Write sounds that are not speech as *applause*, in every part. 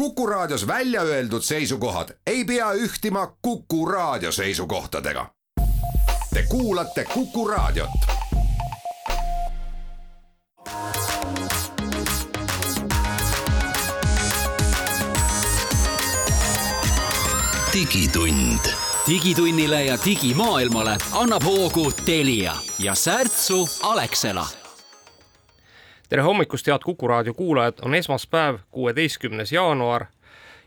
Kuku Raadios välja öeldud seisukohad ei pea ühtima Kuku Raadio seisukohtadega. Te kuulate Kuku Raadiot. digitund. digitunnile ja digimaailmale annab hoogu Telia ja särtsu Alexela tere hommikust, head Kuku raadio kuulajad, on esmaspäev, kuueteistkümnes jaanuar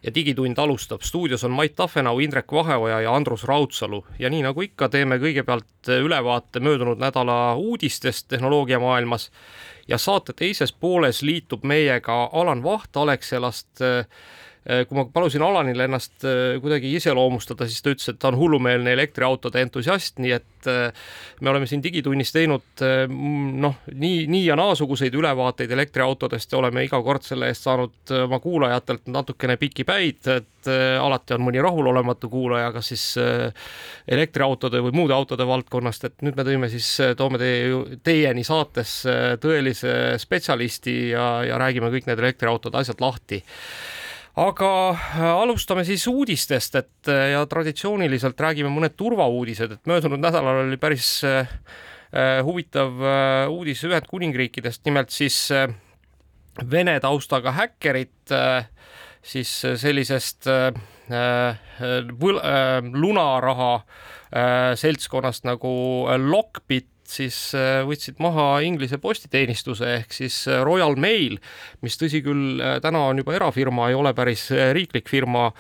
ja Digitund alustab. stuudios on Mait Tafenau, Indrek Vaheoja ja Andrus Raudsalu. Ja nii nagu ikka, teeme kõigepealt ülevaate möödunud nädala uudistest tehnoloogiamaailmas. Ja saate teises pooles liitub meiega Alan Vaht Alexelast kui ma palusin Alanil ennast äh, kuidagi iseloomustada, siis ta ütles, et ta on hullumeelne elektriautode entusiast, nii et äh, me oleme siin Digitunnis teinud noh, nii, nii ja naasuguseid ülevaateid elektriautodest ja oleme iga kord selle eest saanud oma kuulajatelt natukene pikki päid, et alati on mõni rahulolematu kuulaja, kas siis elektriautode või muude autode valdkonnast, et nüüd me tõime siis, toome teie, teieni saatesse tõelise spetsialisti ja, ja räägime kõik need elektriautode asjad lahti aga äh, alustame siis uudistest, et äh, ja traditsiooniliselt räägime mõned turvauudised, et möödunud nädalal oli päris äh, huvitav uudis Ühendkuningriikidest, nimelt siis Vene taustaga häkkerid siis sellisest lunaraha seltskonnast nagu Lockbit siis äh, võtsid maha Inglise postiteenistuse ehk siis äh, Royal Mail, mis tõsi küll, äh, täna on juba erafirma, ei ole päris riiklik firma.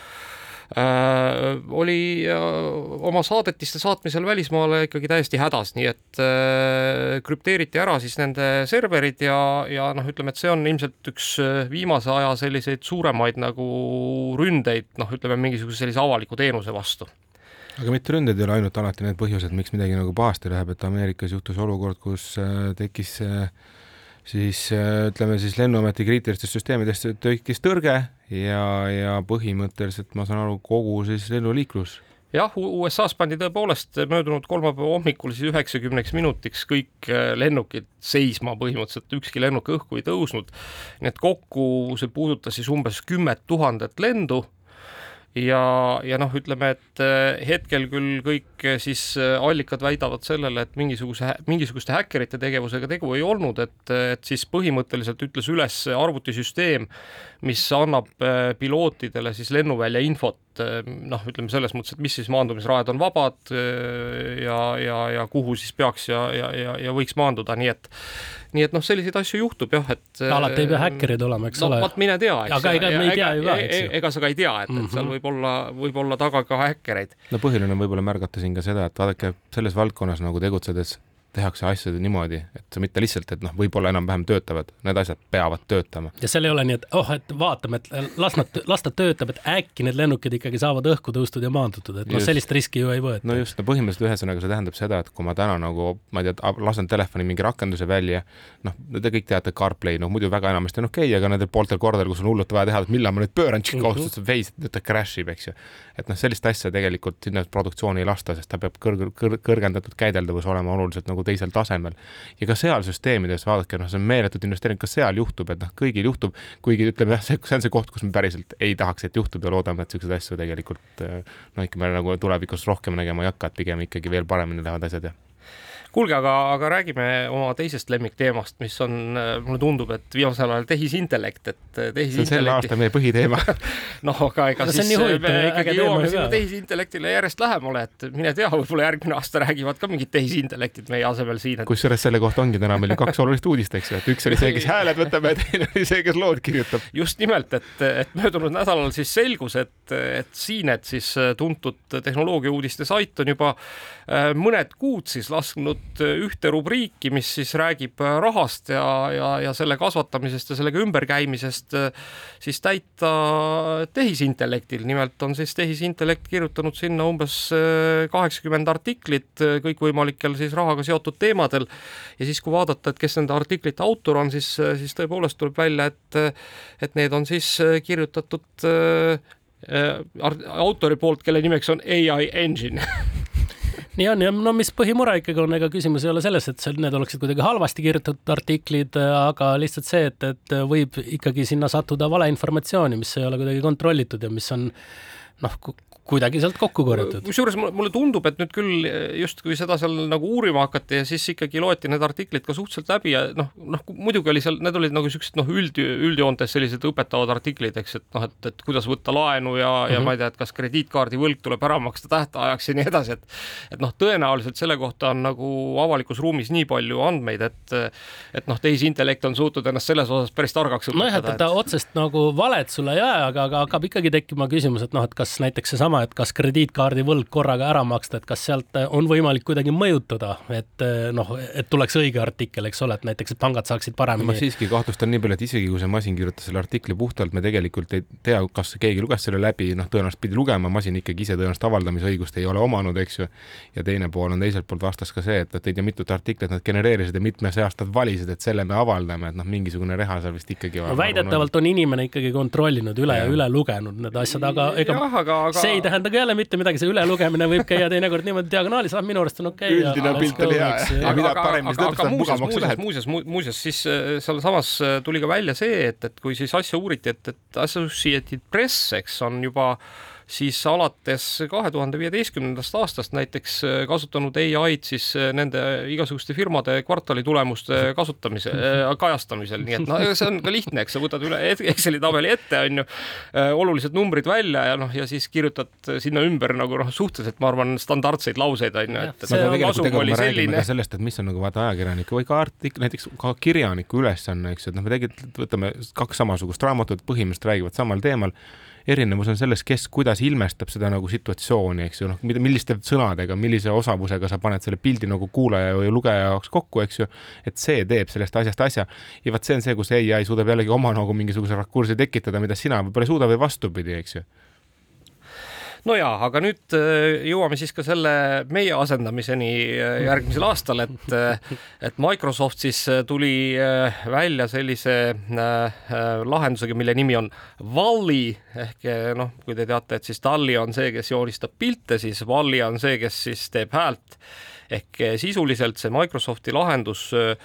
Äh, oli äh, oma saadetiste saatmisel välismaale ikkagi täiesti hädas, nii et äh, krüpteeriti ära siis nende serverid ja, ja noh, ütleme, et see on ilmselt üks viimase aja selliseid suuremaid nagu ründeid, noh, ütleme mingisuguse sellise avaliku teenuse vastu aga mitte ründed ei ole ainult alati need põhjused, miks midagi nagu pahasti läheb, et Ameerikas juhtus olukord, kus äh, tekkis äh, siis äh, ütleme siis Lennuameti kriitilistest süsteemidest tekkis tõrge ja, ja põhimõtteliselt ma saan aru, kogu siis lennuliiklus jah, USA-s pandi tõepoolest möödunud kolmapäeva hommikul siis üheksakümneks minutiks kõik lennukid seisma, põhimõtteliselt ükski lennuk õhku ei tõusnud. nii et kokku see puudutas siis umbes kümmet tuhandet lendu ja, ja noh, ütleme, et eh, hetkel küll kõik eh, siis eh, allikad väidavad sellele, et mingisuguse, mingisuguste häkkerite tegevusega tegu ei olnud, et, et siis põhimõtteliselt ütles üles arvutisüsteem, mis annab pilootidele siis lennuvälja infot, noh, ütleme selles mõttes, et mis siis maandumisrajad on vabad ja, ja, ja kuhu siis peaks ja, ja, ja, ja võiks maanduda, nii et nii et noh, selliseid asju juhtub jah, et no, alati ei pea häkkerid olema, eks no, ole. vot mine tea, eks. aga ega me ei tea ju ka, eks ju. ega sa ka ei tea, et mm, -hmm. et seal mhm. võib olla, võib olla taga ka häkkereid. no põhiline on võib-olla märgata siin ka seda, et vaadake, selles valdkonnas nagu tegutsedes tehakse asju niimoodi, et mitte lihtsalt, et noh, võib-olla enam-vähem töötavad, need asjad peavad töötama. ja seal ei ole nii, et oh, et vaatame, et las nad, las ta töötab, et äkki need lennukid ikkagi saavad õhku tõustud ja maandutud, et noh, sellist riski ju ei võeta. no just, no põhimõtteliselt ühesõnaga see tähendab seda, et kui ma täna nagu, ma ei tea, lasen telefoni mingi rakenduse välja, noh, te kõik teate CarPlay, noh muidu väga enamasti on okei okay,, aga nendel pooltel kordadel, kus on hullult vaja teha, et millal ma nüüd pööran, kohustus mhm. veis, ta crash ib, eks ju. et noh, sellist asja tegelikult sinna produktsiooni ei lasta, sest ta peab kõrg-, kõrg, kõrgendatud käideldavus olema oluliselt nagu teisel tasemel. Ja ka seal süsteemides vaadake, noh, see on meeletult investeering, ka seal juhtub, et noh, kõigil juhtub, kuigi ütleme jah, see, see on see koht, kus me päriselt ei tahaks, et juhtub ja loodame, et niisuguseid asju tegelikult noh, ikka me nagu tulevikus rohkem nägema ei hakka, et pigem ikkagi veel paremini lähevad asjad ja kuulge, aga, aga räägime oma teisest lemmikteemast, mis on, mulle tundub, et viimasel ajal tehisintellekt, et tehisintellekti... see on selle aasta meie põhiteema. *laughs* Noh, aga ega no, siis me ikkagi jõuame sinna tehisintellektile järjest lähemale, et mine tea, võib-olla järgmine aasta räägivad ka mingid tehisintellektid meie asemel siin et.... kusjuures selle kohta ongi täna meil ju kaks olulist uudist, eks ju, et üks oli see, kes hääled võtab ja teine oli see, kes lood kirjutab. just nimelt, et, et möödunud nädalal siis selgus, et, et Siinet siis tuntud tehnoloogiauudiste sait on juba äh, mõned kuud siis lasknud teinud äh, ühte rubriiki, mis siis räägib äh, rahast ja, ja, ja selle kasvatamisest ja sellega ümberkäimisest äh, siis täita tehisintellektil. nimelt on siis tehisintellekt kirjutanud sinna umbes kaheksakümmend artiklit kõikvõimalikel siis rahaga seotud teemadel. ja siis, kui vaadata, et kes nende artiklite autor on, siis, siis tõepoolest tuleb välja, et, et need on siis kirjutatud autori poolt, kelle nimeks on ai engine *laughs* nii on ja no mis põhimure ikkagi on, ega küsimus ei ole selles, et see, need oleksid kuidagi halvasti kirjutatud artiklid, aga lihtsalt see, et, et võib ikkagi sinna sattuda valeinformatsiooni, mis ei ole kuidagi kontrollitud ja mis on noh, kuidagi sealt kokku korjatud. kusjuures mulle tundub, et nüüd küll justkui seda seal nagu uurima hakati ja siis ikkagi loeti need artiklid ka suhteliselt läbi ja noh, noh muidugi oli seal, need olid nagu niisugused noh, üld, üldjoontes sellised õpetavad artiklid, eks, et noh, et, et kuidas võtta laenu ja mm, -hmm. ja mhm. ma ei tea, et kas krediitkaardi võlg tuleb ära maksta tähtajaks ja nii edasi, et et noh, tõenäoliselt selle kohta on nagu avalikus ruumis nii palju andmeid, et et noh, tehisintellekt on suutnud ennast selles osas päris targaks õpetada. nojah, et ta et... otsest nagu valet sulle ei aja, aga, aga hakkab ikkagi tekkima küsimus, et noh, et kas näiteks seesama seesama, et kas krediitkaardi võlg korraga ära maksta, et kas sealt eh, on võimalik kuidagi mõjutada, et eh, noh, et tuleks õige artikkel, eks ole, et näiteks, et pangad saaksid paremini. ma siiski kahtlustan nii palju, et isegi kui see masin kirjutas selle artikli puhtalt, me tegelikult ei tea, kas keegi luges selle läbi, noh, tõenäoliselt pidi lugema, masin ikkagi ise tõenäoliselt avaldamisõigust ei ole omanud, eks ju. ja teine pool on teiselt poolt vastas ka see, et, et ei tea, mitut artiklit nad genereerisid ja mitme seast nad valisid, et selle me avaldame, et noh, mingisugune reha seal vist ikkagi no, väidetavalt on inimene ikkagi kontrollinud üle ja, ja üle lugenud need asjad, aga ega jah, aga, aga... see ei tähenda ka jälle mitte midagi, see ülelugemine võib käia teinekord niimoodi diagonaalis, ah minu arust on okei okay,. üldine pilt oli hea, aga mida paremini seda ütleb, mugavamaks läheb. muuseas, muuseas, siis äh, sealsamas äh, tuli ka välja see, et, et kui siis asja uuriti, et, et Associated Press, eks, on juba äh, siis alates kahe tuhande viieteistkümnendast aastast näiteks äh, kasutanud ai-d siis äh, nende igasuguste firmade kvartalitulemuste kasutamise, äh, kajastamisel, nii et noh, see on ka lihtne, eks sa võtad üle Exceli tabeli ette, on ju, olulised numbrid välja ja noh, ja siis kirjutad sinna ümber nagu noh, suhteliselt ma arvan, standardseid lauseid on ju, et, et kasum oli selline. sellest, et mis on nagu vaata ajakirjaniku või ka artik-, näiteks ka kirjaniku ülesanne, eks ju, et noh, me tegelikult võtame kaks samasugust raamatut, põhimõtteliselt räägivad samal teemal erinevus on selles, kes kuidas ilmestab seda nagu situatsiooni, eks ju, noh, milliste sõnadega, millise osavusega sa paned selle pildi nagu kuulaja või lugeja jaoks kokku, eks ju, et see teeb sellest asjast asja. ja vot see on see, kus ai suudab jällegi oma nagu mingisuguse rakursi tekitada, mida sina võib-olla ei suuda või vastupidi, eks ju no jaa, aga nüüd äh, jõuame siis ka selle meie asendamiseni äh, järgmisel aastal, et äh, et Microsoft siis tuli välja sellise lahendusega, mille nimi on Valli ehk noh, kui te teate, et siis Talli on see, kes joonistab pilte, siis Valli on see, kes siis teeb häält. Ehk sisuliselt see Microsofti lahendus äh,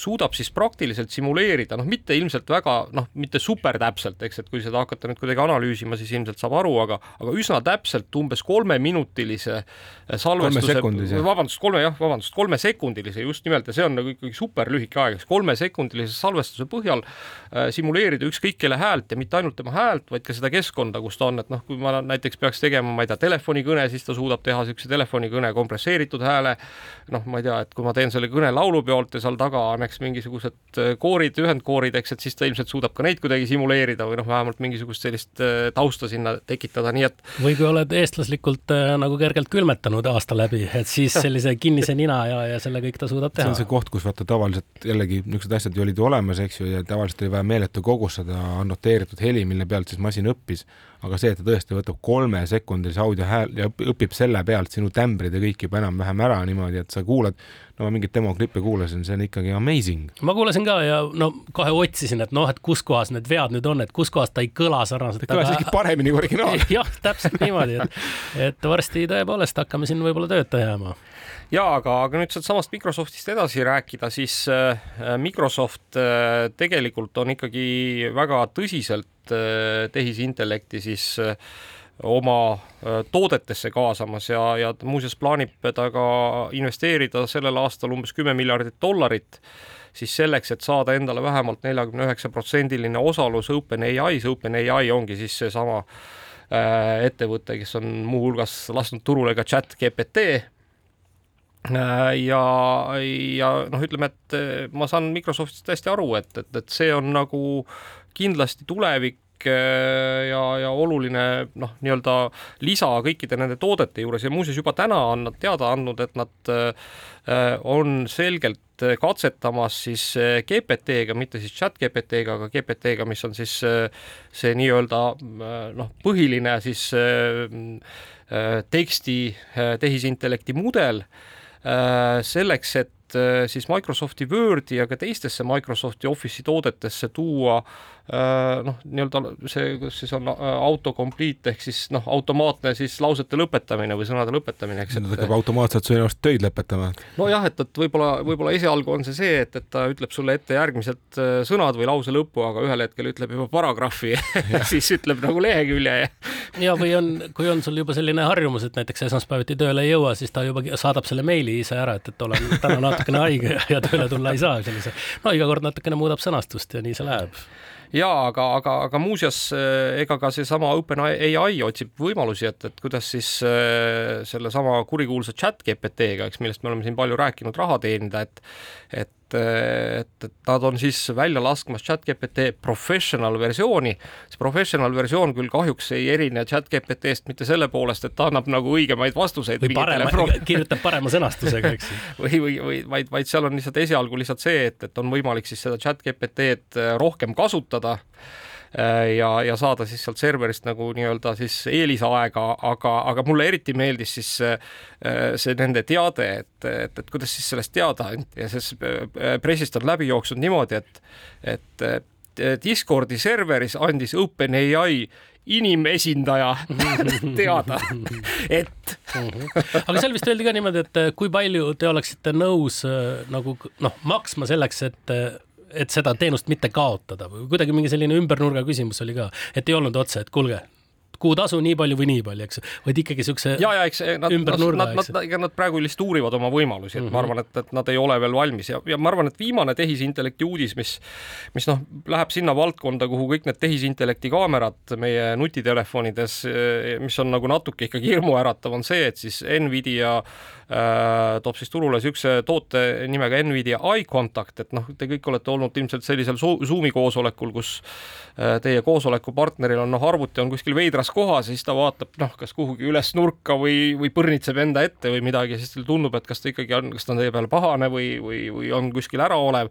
suudab siis praktiliselt simuleerida, noh, mitte ilmselt väga noh, mitte super täpselt, eks, et kui seda hakata nüüd kuidagi analüüsima, siis ilmselt saab aru, aga aga üsna täpselt umbes kolmeminutilise äh, salvestuse, vabandust, kolme jah, vabandust, kolmesekundilise just nimelt ja see on nagu ikkagi super lühike aeg, eks kolmesekundilise salvestuse põhjal äh, simuleerida ükskõik kelle häält ja mitte ainult tema häält, vaid ka seda keskkonda, kus ta on, et noh, kui ma näiteks peaks tegema, ma ei tea, telefonikõne, siis ta suudab teha niisuguse telefonikõne kompresseeritud hääle, noh, ma ei tea, et kui ma teen selle kõne laulupeolt ja seal taga on paneks mingisugused äh, koorid, ühendkoorid, eks, et siis ta ilmselt suudab ka neid kuidagi simuleerida või noh, vähemalt mingisugust sellist äh, tausta sinna tekitada, nii et. või kui oled eestlaslikult äh, nagu kergelt külmetanud aasta läbi, et siis *laughs* sellise kinnise nina ja, ja selle kõik ta suudab teha. see on see koht, kus vaata tavaliselt jällegi niisugused asjad ju olid ju olemas, eks ju, ja tavaliselt oli vaja meeletu kogus seda annoteeritud heli, mille pealt siis masin õppis aga see, et ta tõesti võtab kolmesekundilise audio hääl ja õpib selle pealt sinu tämbrid ja kõik juba enam-vähem ära niimoodi, et sa kuulad, no ma mingit demoklippe kuulasin, see on ikkagi amazing. ma kuulasin ka ja no kohe otsisin, et noh, et kus kohas need vead nüüd on, et kus kohas ta ei kõla sarnaselt. ta kõlas isegi paremini kui originaal. *laughs* jah, täpselt niimoodi, et, et varsti tõepoolest hakkame siin võib-olla tööta jääma ja aga, aga nüüd sealtsamast Microsoftist edasi rääkida, siis äh, Microsoft äh, tegelikult on ikkagi väga tõsiselt äh, tehisintellekti siis oma toodetesse kaasamas ja, ja muuseas plaanib ta ka investeerida sellel aastal umbes kümme miljardit dollarit siis selleks, et saada endale vähemalt neljakümne üheksa protsendiline osalus OpenAI-s, OpenAI ongi siis seesama ettevõte, kes on muuhulgas lasknud turule ka chat GPT ja, ja noh, ütleme, et ma saan Microsoftist täiesti aru, et, et, et see on nagu kindlasti tulevik ja, ja oluline noh, nii-öelda lisa kõikide nende toodete juures ja muuseas juba täna on nad teada andnud, et nad on selgelt katsetamas siis GPT-ga, mitte siis chat GPT-ga, aga GPT-ga, mis on siis see nii-öelda noh, põhiline siis teksti tehisintellekti mudel selleks, et siis Microsofti Wordi ja ka teistesse Microsofti Office'i toodetesse tuua äh, noh, nii-öelda see, kus siis on autocomplete ehk siis noh, automaatne siis lausete lõpetamine või sõnade lõpetamine, eks. ta hakkab automaatselt su ennast töid lõpetama. nojah, et, et võib-olla, võib-olla esialgu on see see, et, et ta ütleb sulle ette järgmised sõnad või lause lõpu, aga ühel hetkel ütleb juba paragrahvi *laughs* siis ütleb nagu lehekülje ja *laughs* ja või on, kui on sul juba selline harjumus, et näiteks esmaspäeviti tööle ei jõua, siis ta juba saadab selle meili ise ära, et, et olen täna natukene haige ja, *laughs* ja tööle tulla ei saa, sellise. no iga kord natukene muudab sõnastust ja nii see läheb ja aga, aga, aga muuseas ega ka seesama OpenAI otsib võimalusi, et, et kuidas siis äh, sellesama kurikuulsa chat GPT-ga, eks, millest me oleme siin palju rääkinud, raha teenida, et et et, et nad on siis välja laskmas chat-GPT professional versiooni. see professional versioon küll kahjuks ei erine chat-GPT-st mitte selle poolest, et ta annab nagu õigemaid vastuseid. või parema, kirjutab parema sõnastusega, eks *laughs* või, või, või vaid, vaid seal on lihtsalt esialgu lihtsalt see, et, et on võimalik siis seda chat-GPT-d rohkem kasutada Äh, ja, ja saada siis sealt serverist nagu nii-öelda siis eelisaega, aga, aga mulle eriti meeldis siis see, äh, see nende teade, et, et, et kuidas siis sellest teada anti. Ja siis äh, pressist on läbi jooksnud niimoodi, et, et Discordi serveris andis OpenAI inimesindaja *laughs* teada, et aga seal vist öeldi ka niimoodi, et kui palju te oleksite nõus nagu noh, maksma selleks, et et seda teenust mitte kaotada või kuidagi mingi selline ümbernurga küsimus oli ka, et ei olnud otse, et kuulge, kuutasu nii palju või nii palju, eks, vaid ikkagi siukse ja, ja eks nad, ümber nurga, nad, nad, ega nad praegu lihtsalt uurivad oma võimalusi, et mm -hmm. ma mhm. arvan, et, et nad ei ole veel valmis ja, ja ma arvan, et viimane tehisintellekti uudis, mis, mis noh, läheb sinna valdkonda, kuhu kõik need tehisintellekti kaamerad meie nutitelefonides, mis on nagu natuke ikkagi hirmuäratav, on see, et siis Nvidia äh, toob siis turule niisuguse toote nimega Nvidia Eye Contact, et noh, te kõik olete olnud ilmselt sellisel Zoomi koosolekul, kus äh, teie koosolekupartneril on noh, arvuti on kuskil veidras igas kohas ja siis ta vaatab noh, kas kuhugi üles nurka või, või põrnitseb enda ette või midagi, siis talle tundub, et kas ta ikkagi on, kas ta on teie peale pahane või, või, või on kuskil äraolev.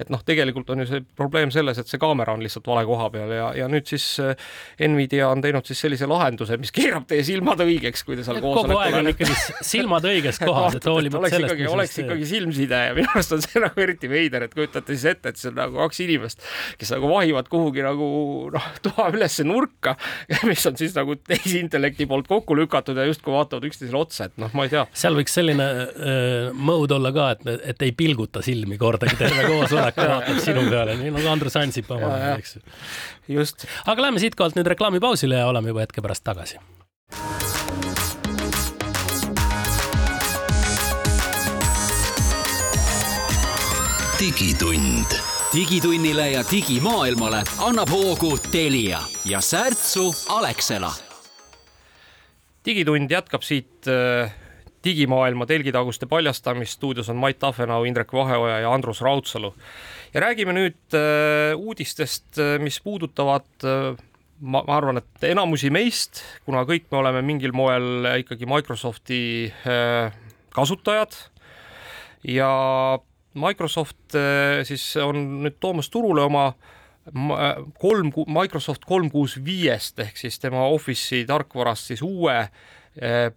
et noh, tegelikult on ju see probleem selles, et see kaamera on lihtsalt vale koha peal ja, ja nüüd siis äh, Nvidia on teinud siis sellise lahenduse, mis keerab teie silmad õigeks, kui te seal koosolekul kogu aeg on ikkagi silmad õiges *laughs* kohas, et hoolimata oleks sellest, ikkagi, oleks ikkagi silmside ja minu arust on see *laughs* nagu eriti veider, et kujutate siis ette, et see on nagu kaks inimest, kes nagu vahivad kuhugi nagu noh, toa ülesse nurka, *laughs* mis on siis nagu tehisintellekti poolt kokku lükatud ja justkui vaatavad üksteisele otsa, et noh, ma ei tea. seal võiks selline äh, mode olla ka, et, et ei pilguta silmi kordagi, terve koosolek *laughs* vaatab sinu peale, nii nagu Andrus Ansip omal ajal, eks ju. just. aga lähme siitkohalt nüüd reklaamipausile ja oleme juba hetke pärast tagasi. digitund digitunnile ja digimaailmale annab hoogu Telia ja särtsu Alexela. digitund jätkab siit äh, digimaailma telgitaguste paljastamist. stuudios on Mait Tafenau, Indrek Vaheoja ja Andrus Raudsalu. ja räägime nüüd äh, uudistest, äh, mis puudutavad ma, ma arvan, et enamusi meist, kuna kõik me oleme mingil moel ikkagi Microsofti kasutajad ja Microsoft eh, siis on nüüd toomas turule oma kolm, Microsoft kolm kuus viiest ehk siis tema Office'i tarkvarast siis uue eh,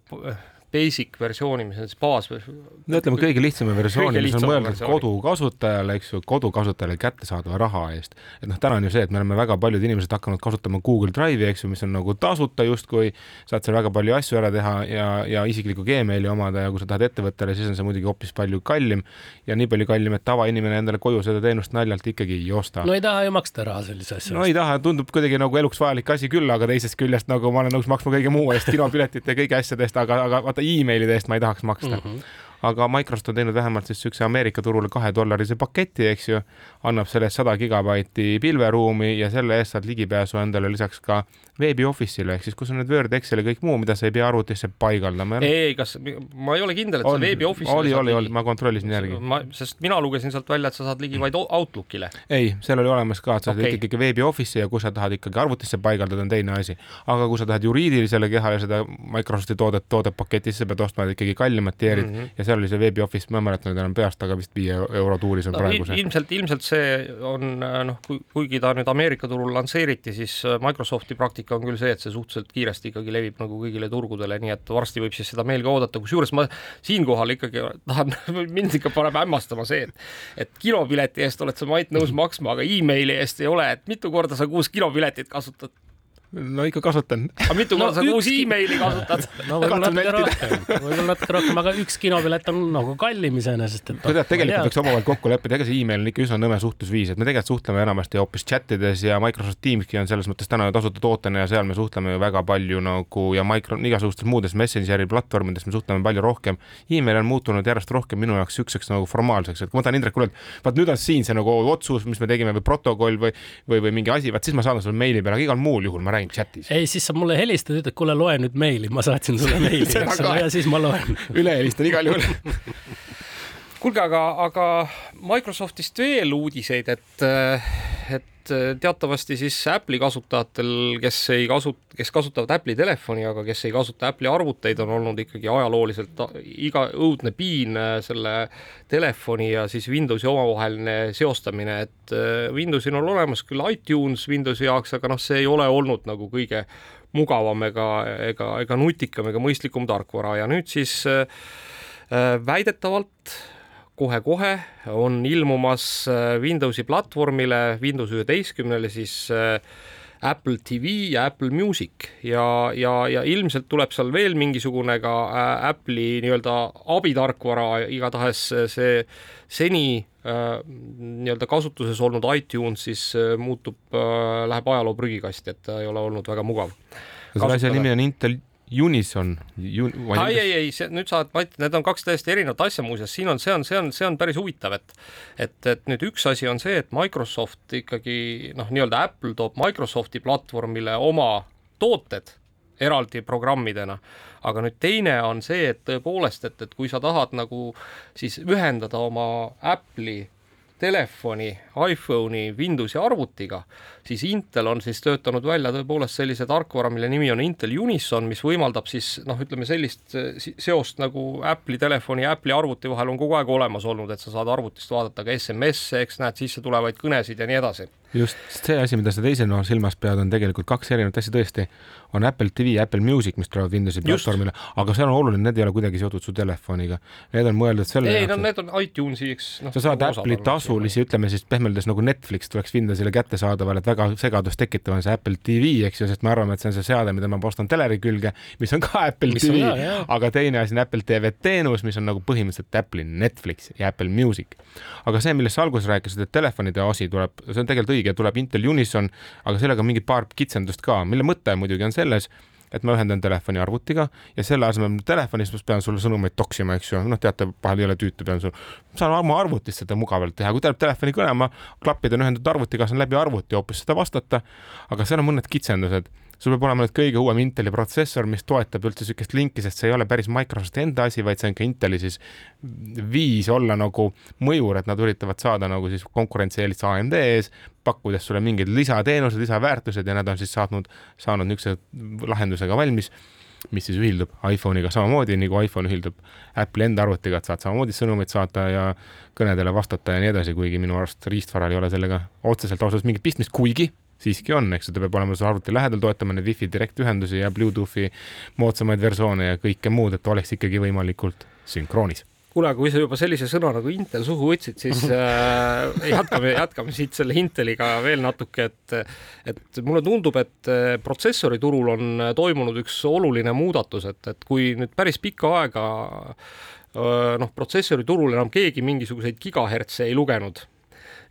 basic versiooni, mis on siis baas. no ütleme kõige lihtsama versiooni, mis on mõeldud kodukasutajale, eks ju, kodukasutajale kättesaadava raha eest. et noh, täna on ju see, et me oleme väga paljud inimesed hakanud kasutama Google Drive'i, eks ju, mis on nagu tasuta justkui, saad seal väga palju asju ära teha ja, ja isiklikku Gmaili omada ja kui sa tahad ettevõttele, siis on see muidugi hoopis palju kallim ja nii palju kallim, et tavainimene endale koju seda teenust naljalt ikkagi ei osta. no ei taha ju maksta raha sellise asja eest. no ei taha, tundub kuidagi nagu eluks vajalik asi küll, aga teisest küljest nagu ma olen nõus maksma kõige muu eest, kinopiletite ja kõigi asjade eest, aga, aga vaata emailide eest ma ei tahaks maksta mm. -hmm aga Microsoft on teinud vähemalt siis niisuguse Ameerika turule kahedollarise paketi, eks ju, annab selle eest sada gigabaiti pilveruumi ja selle eest saad ligipääsu endale lisaks ka veebi Office'ile ehk siis kus on need Word, Excel ja kõik muu, mida sa ei pea arvutisse paigaldama. ei, kas, ma ei ole kindel, et on, sa veebi Office'ile oli, oli, oli, ma kontrollisin järgi. ma, sest mina lugesin sealt välja, et sa saad ligi vaid Outlookile. ei, seal oli olemas ka, et sa okay. saad ikkagi veebi Office'i ja kui sa tahad ikkagi arvutisse paigaldada, on teine asi. aga kui sa tahad juriidilisele kehale seda Microsofti toodet, toodet paketis, sa pead ostma ikkagi kallimat tier'it mm -hmm. ja seal oli see veebi office, ma ei mäleta nüüd enam peast, aga vist viie euro tuuris on no, praegu see. ilmselt, ilmselt see on noh, kuigi ta nüüd Ameerika turul lansseeriti, siis äh, Microsofti praktika on küll see, et see suhteliselt kiiresti ikkagi levib nagu kõigile turgudele, nii et varsti võib siis seda meelgi oodata, kusjuures ma siinkohal ikkagi tahan, *laughs* mind ikka paneb hämmastama see, et et kinopileti eest oled sa, Mait, nõus *laughs* maksma, aga emaili eest ei ole, et mitu korda sa kuus kinopiletit kasutad no ikka kasutan. aga mitu korda no, sa kuus emaili kasutad? *laughs* no võib-olla natuke rohkem, võib-olla natuke rohkem, aga üks kinopilet on nagu kallim iseenesest, et. sa tead, tegelikult võiks omavahel kokku leppida, ega see email on ikka üsna nõme suhtlusviis, et me tegelikult suhtleme enamasti hoopis chat ides ja Microsoft Teamski on selles mõttes täna tasuta tootena ja seal me suhtleme ju väga palju nagu ja micro, igasugustes muudes Messengeri platvormides me suhtleme palju rohkem. email on muutunud järjest rohkem minu jaoks siukseks nagu formaalseks, et kui ma tahan Indrekule öelda, vaat nüüd on siin see nagu otsus, mis me tegime või protokoll või, või, või mingi asi, vaat siis ma saadan sulle meili peale, aga igal muul juhul ma räägin chat'is. ei, siis sa mulle helistad, ütled, kuule, loe nüüd meili, ma saatsin sulle meili, *laughs* eks ole, ja siis ma loen. *laughs* üle helistan igal juhul *laughs* kuulge, aga, aga Microsoftist veel uudiseid, et, et teatavasti siis Apple'i kasutajatel, kes ei kasu-, kes kasutavad Apple'i telefoni, aga kes ei kasuta Apple'i arvuteid, on olnud ikkagi ajalooliselt iga õudne piin selle telefoni ja siis Windowsi omavaheline seostamine, et Windowsil on olemas küll iTunes Windowsi jaoks, aga noh, see ei ole olnud nagu kõige mugavam ega, ega, ega nutikam ega mõistlikum tarkvara. Ja nüüd siis äh, väidetavalt kohe-kohe on ilmumas äh, Windowsi platvormile, Windows üheteistkümnele siis äh, Apple TV ja Apple Music ja, ja, ja ilmselt tuleb seal veel mingisugune ka äh, Apple'i nii-öelda abitarkvara, igatahes see seni nii-öelda kasutuses olnud iTunes siis muutub äh,, läheb ajaloo prügikasti, et ta ei ole olnud väga mugav. selle asja nimi on Intel Unison Jun,. ei, ei, ei, see nüüd sa, Mati, need on kaks täiesti erinevat asja muuseas, siin on, see on, see on, see on päris huvitav, et et, et nüüd üks asi on see, et Microsoft ikkagi noh, nii-öelda Apple toob Microsofti platvormile oma tooted eraldi programmidena, aga nüüd teine on see, et tõepoolest, et, et kui sa tahad nagu siis ühendada oma Apple'i telefoni, iPhone'i, Windowsi arvutiga, siis Intel on siis töötanud välja tõepoolest sellise tarkvara, mille nimi on Intel Unison, mis võimaldab siis noh, ütleme sellist seost nagu Apple'i telefoni ja Apple'i arvuti vahel on kogu aeg olemas olnud, et sa saad arvutist vaadata ka SMS-e, eks näed sisse tulevaid kõnesid ja nii edasi just see asi, mida sa teisel nool silmas pead, on tegelikult kaks erinevat asja tõesti. on Apple TV ja Apple Music, mis tulevad Windowsi platvormile, aga see on oluline, need ei ole kuidagi seotud su telefoniga. Need on mõeldud selle ei, no need on iTunesi, eks no,. sa saad nagu Apple'i tasulisi, ütleme siis pehmeldades nagu Netflix tuleks Windowsile kättesaadaval, et väga segadust tekitav on see Apple TV, eks ju, sest me arvame, et see on see seade, mida ma ostan teleri külge, mis on ka Apple mis TV, aga teine asi on Apple TV teenus, mis on nagu põhimõtteliselt Apple'i Netflix ja Apple Music. aga see, millest sa alguses rääkisid, et telefonide asi tuleb, see on tegelikult õige, tuleb Intel Unison, aga sellega on mingi paar kitsendust ka, mille mõte muidugi on selles, et ma ühendan telefoni arvutiga ja selle asemel telefonis ma pean sulle sõnumeid toksima, eks ju, noh, teate, vahel ei ole tüütu, pean sul, saan oma arvutist seda mugavalt teha, kui tuleb telefoni kõnema, klapid on ühendatud arvutiga, saan läbi arvuti hoopis seda vastata. aga seal on mõned kitsendused sul peab olema nüüd kõige uuem Inteli protsessor, mis toetab üldse niisugust linki, sest see ei ole päris Microsofti enda asi, vaid see on ka Inteli siis viis olla nagu mõjur, et nad üritavad saada nagu siis konkurentsieelist AMD ees, pakkudes sulle mingeid lisateenused, lisaväärtused ja nad on siis saatnud, saanud niisuguse lahendusega valmis mis siis ühildub iPhone'iga samamoodi, nagu iPhone ühildub Apple'i enda arvutiga, et saad samamoodi sõnumeid saata ja kõnedele vastata ja nii edasi, kuigi minu arust riistvaral ei ole sellega otseselt ausalt mingit pistmist, kuigi siiski on, eks ju, ta peab olema sul arvuti lähedal, toetama neid wifi direktühendusi ja Bluetoothi moodsamaid versioone ja kõike muud, et oleks ikkagi võimalikult sünkroonis. Kuule, kui sa juba sellise sõna nagu Intel suhu võtsid, siis *laughs* äh, jätkame, jätkame siit selle Inteliga veel natuke, et et mulle tundub, et äh, protsessoriturul on toimunud üks oluline muudatus, et, et kui nüüd päris pikka aega äh, noh, protsessoriturul enam keegi mingisuguseid gigahertse ei lugenud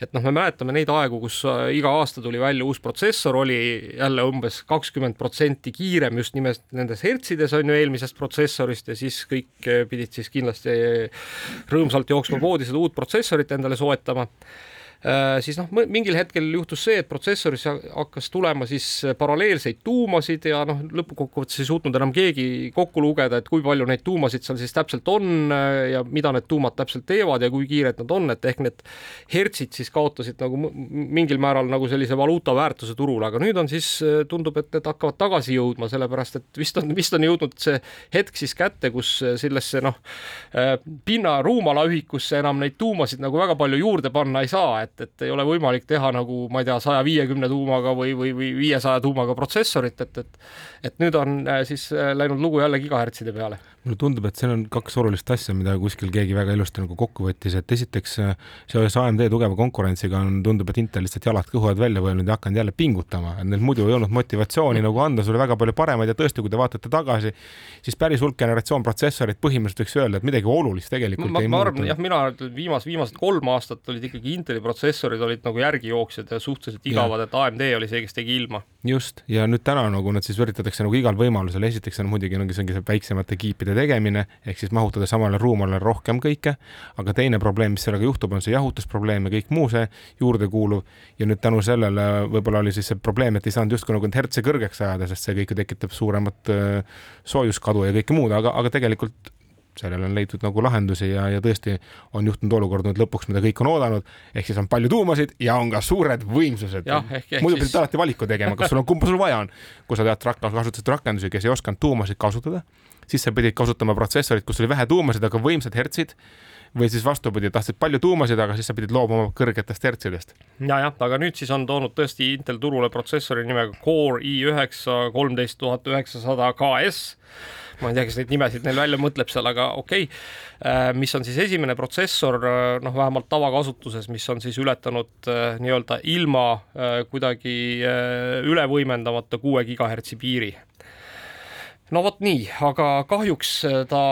et noh, me mäletame neid aegu, kus äh, iga aasta tuli välja uus protsessor, oli jälle umbes kakskümmend protsenti kiirem just nimelt nendes hertsides on ju eelmisest protsessorist ja siis kõik äh, pidid siis kindlasti rõõmsalt jooksma poodi seda uut protsessorit endale soetama. Äh, siis noh, mingil hetkel juhtus see, et protsessorisse hakkas tulema siis paralleelseid tuumasid ja noh, lõppkokkuvõttes ei suutnud enam keegi kokku lugeda, et kui palju neid tuumasid seal siis täpselt on äh, ja mida need tuumad täpselt teevad ja kui kiired nad on, et ehk need hertsid siis kaotasid nagu mingil määral nagu sellise valuuta väärtuse turul, aga nüüd on siis, äh, tundub, et need hakkavad tagasi jõudma, sellepärast et vist on, vist on jõudnud see hetk siis kätte, kus sellesse noh, pinna ruumala ühikusse enam neid tuumasid nagu väga palju juurde panna ei saa, et et, et ei ole võimalik teha nagu ma ei tea, saja viiekümne tuumaga või, või, või viiesaja tuumaga protsessorit, et, et et nüüd on äh, siis äh, läinud lugu jälle gigahertside peale. Mulle tundub, et seal on kaks olulist asja, mida kuskil keegi väga ilusti nagu kokku võttis, et esiteks äh, seoses AMD tugeva konkurentsiga on, tundub, et Intel lihtsalt jalad kõhu alt välja võetud ja hakanud jälle pingutama, et neil muidu ei olnud motivatsiooni nagu anda sulle väga palju paremaid ja tõesti, kui te vaatate tagasi, siis päris hulk generatsioon protsessorit põhimõtteliselt võiks öelda, et midagi olulist tegelikult ma, ei ma arvan, jah, mina viimased, viimased kolm aastat olid ikkagi Inteli protsessorid olid nagu järgijooksjad ja suhteliselt igavad, et AMD oli see, kes tegi ilma. just, ja nüüd täna nagu nad siis üritatakse nagu igal võimalusel, esiteks on muidugi nagu see ongi see väiksemate kiipide tegemine, ehk siis mahutada samale ruumale rohkem kõike, aga teine probleem, mis sellega juhtub, on see jahutusprobleem ja kõik muu see juurde kuuluv ja nüüd tänu sellele võib-olla oli siis see probleem, et ei saanud justkui nagu hertse kõrgeks ajada, sest see kõik ju tekitab suuremat äh, soojuskadu ja kõike muud, aga, aga tegelikult sellele on leitud nagu lahendusi ja, ja tõesti on juhtunud olukord nüüd lõpuks, mida kõik on oodanud, ehk siis on palju tuumasid ja on ka suured võimsused. muidu pidid siis... alati valiku tegema, kas sul on, kumba sul vaja on. kui sa tead, kasutasid rakendusi, kes ei osanud tuumasid kasutada, siis sa pidid kasutama protsessorit, kus oli vähe tuumasid, aga võimsad hertsid või siis vastupidi, tahtsid palju tuumasid, aga siis sa pidid loobuma kõrgetest hertsidest. ja, jah, aga nüüd siis on toonud tõesti Intel turule protsessori nimega Core i9 kolmteist tuhat üheksasada KS ma ei tea, kes neid nimesid neil välja mõtleb seal, aga okei okay.. Äh, mis on siis esimene protsessor, äh, noh, vähemalt tavakasutuses, mis on siis ületanud äh, nii-öelda ilma kuidagi üle võimendamata kuue gigahertsi piiri no vot nii, aga kahjuks ta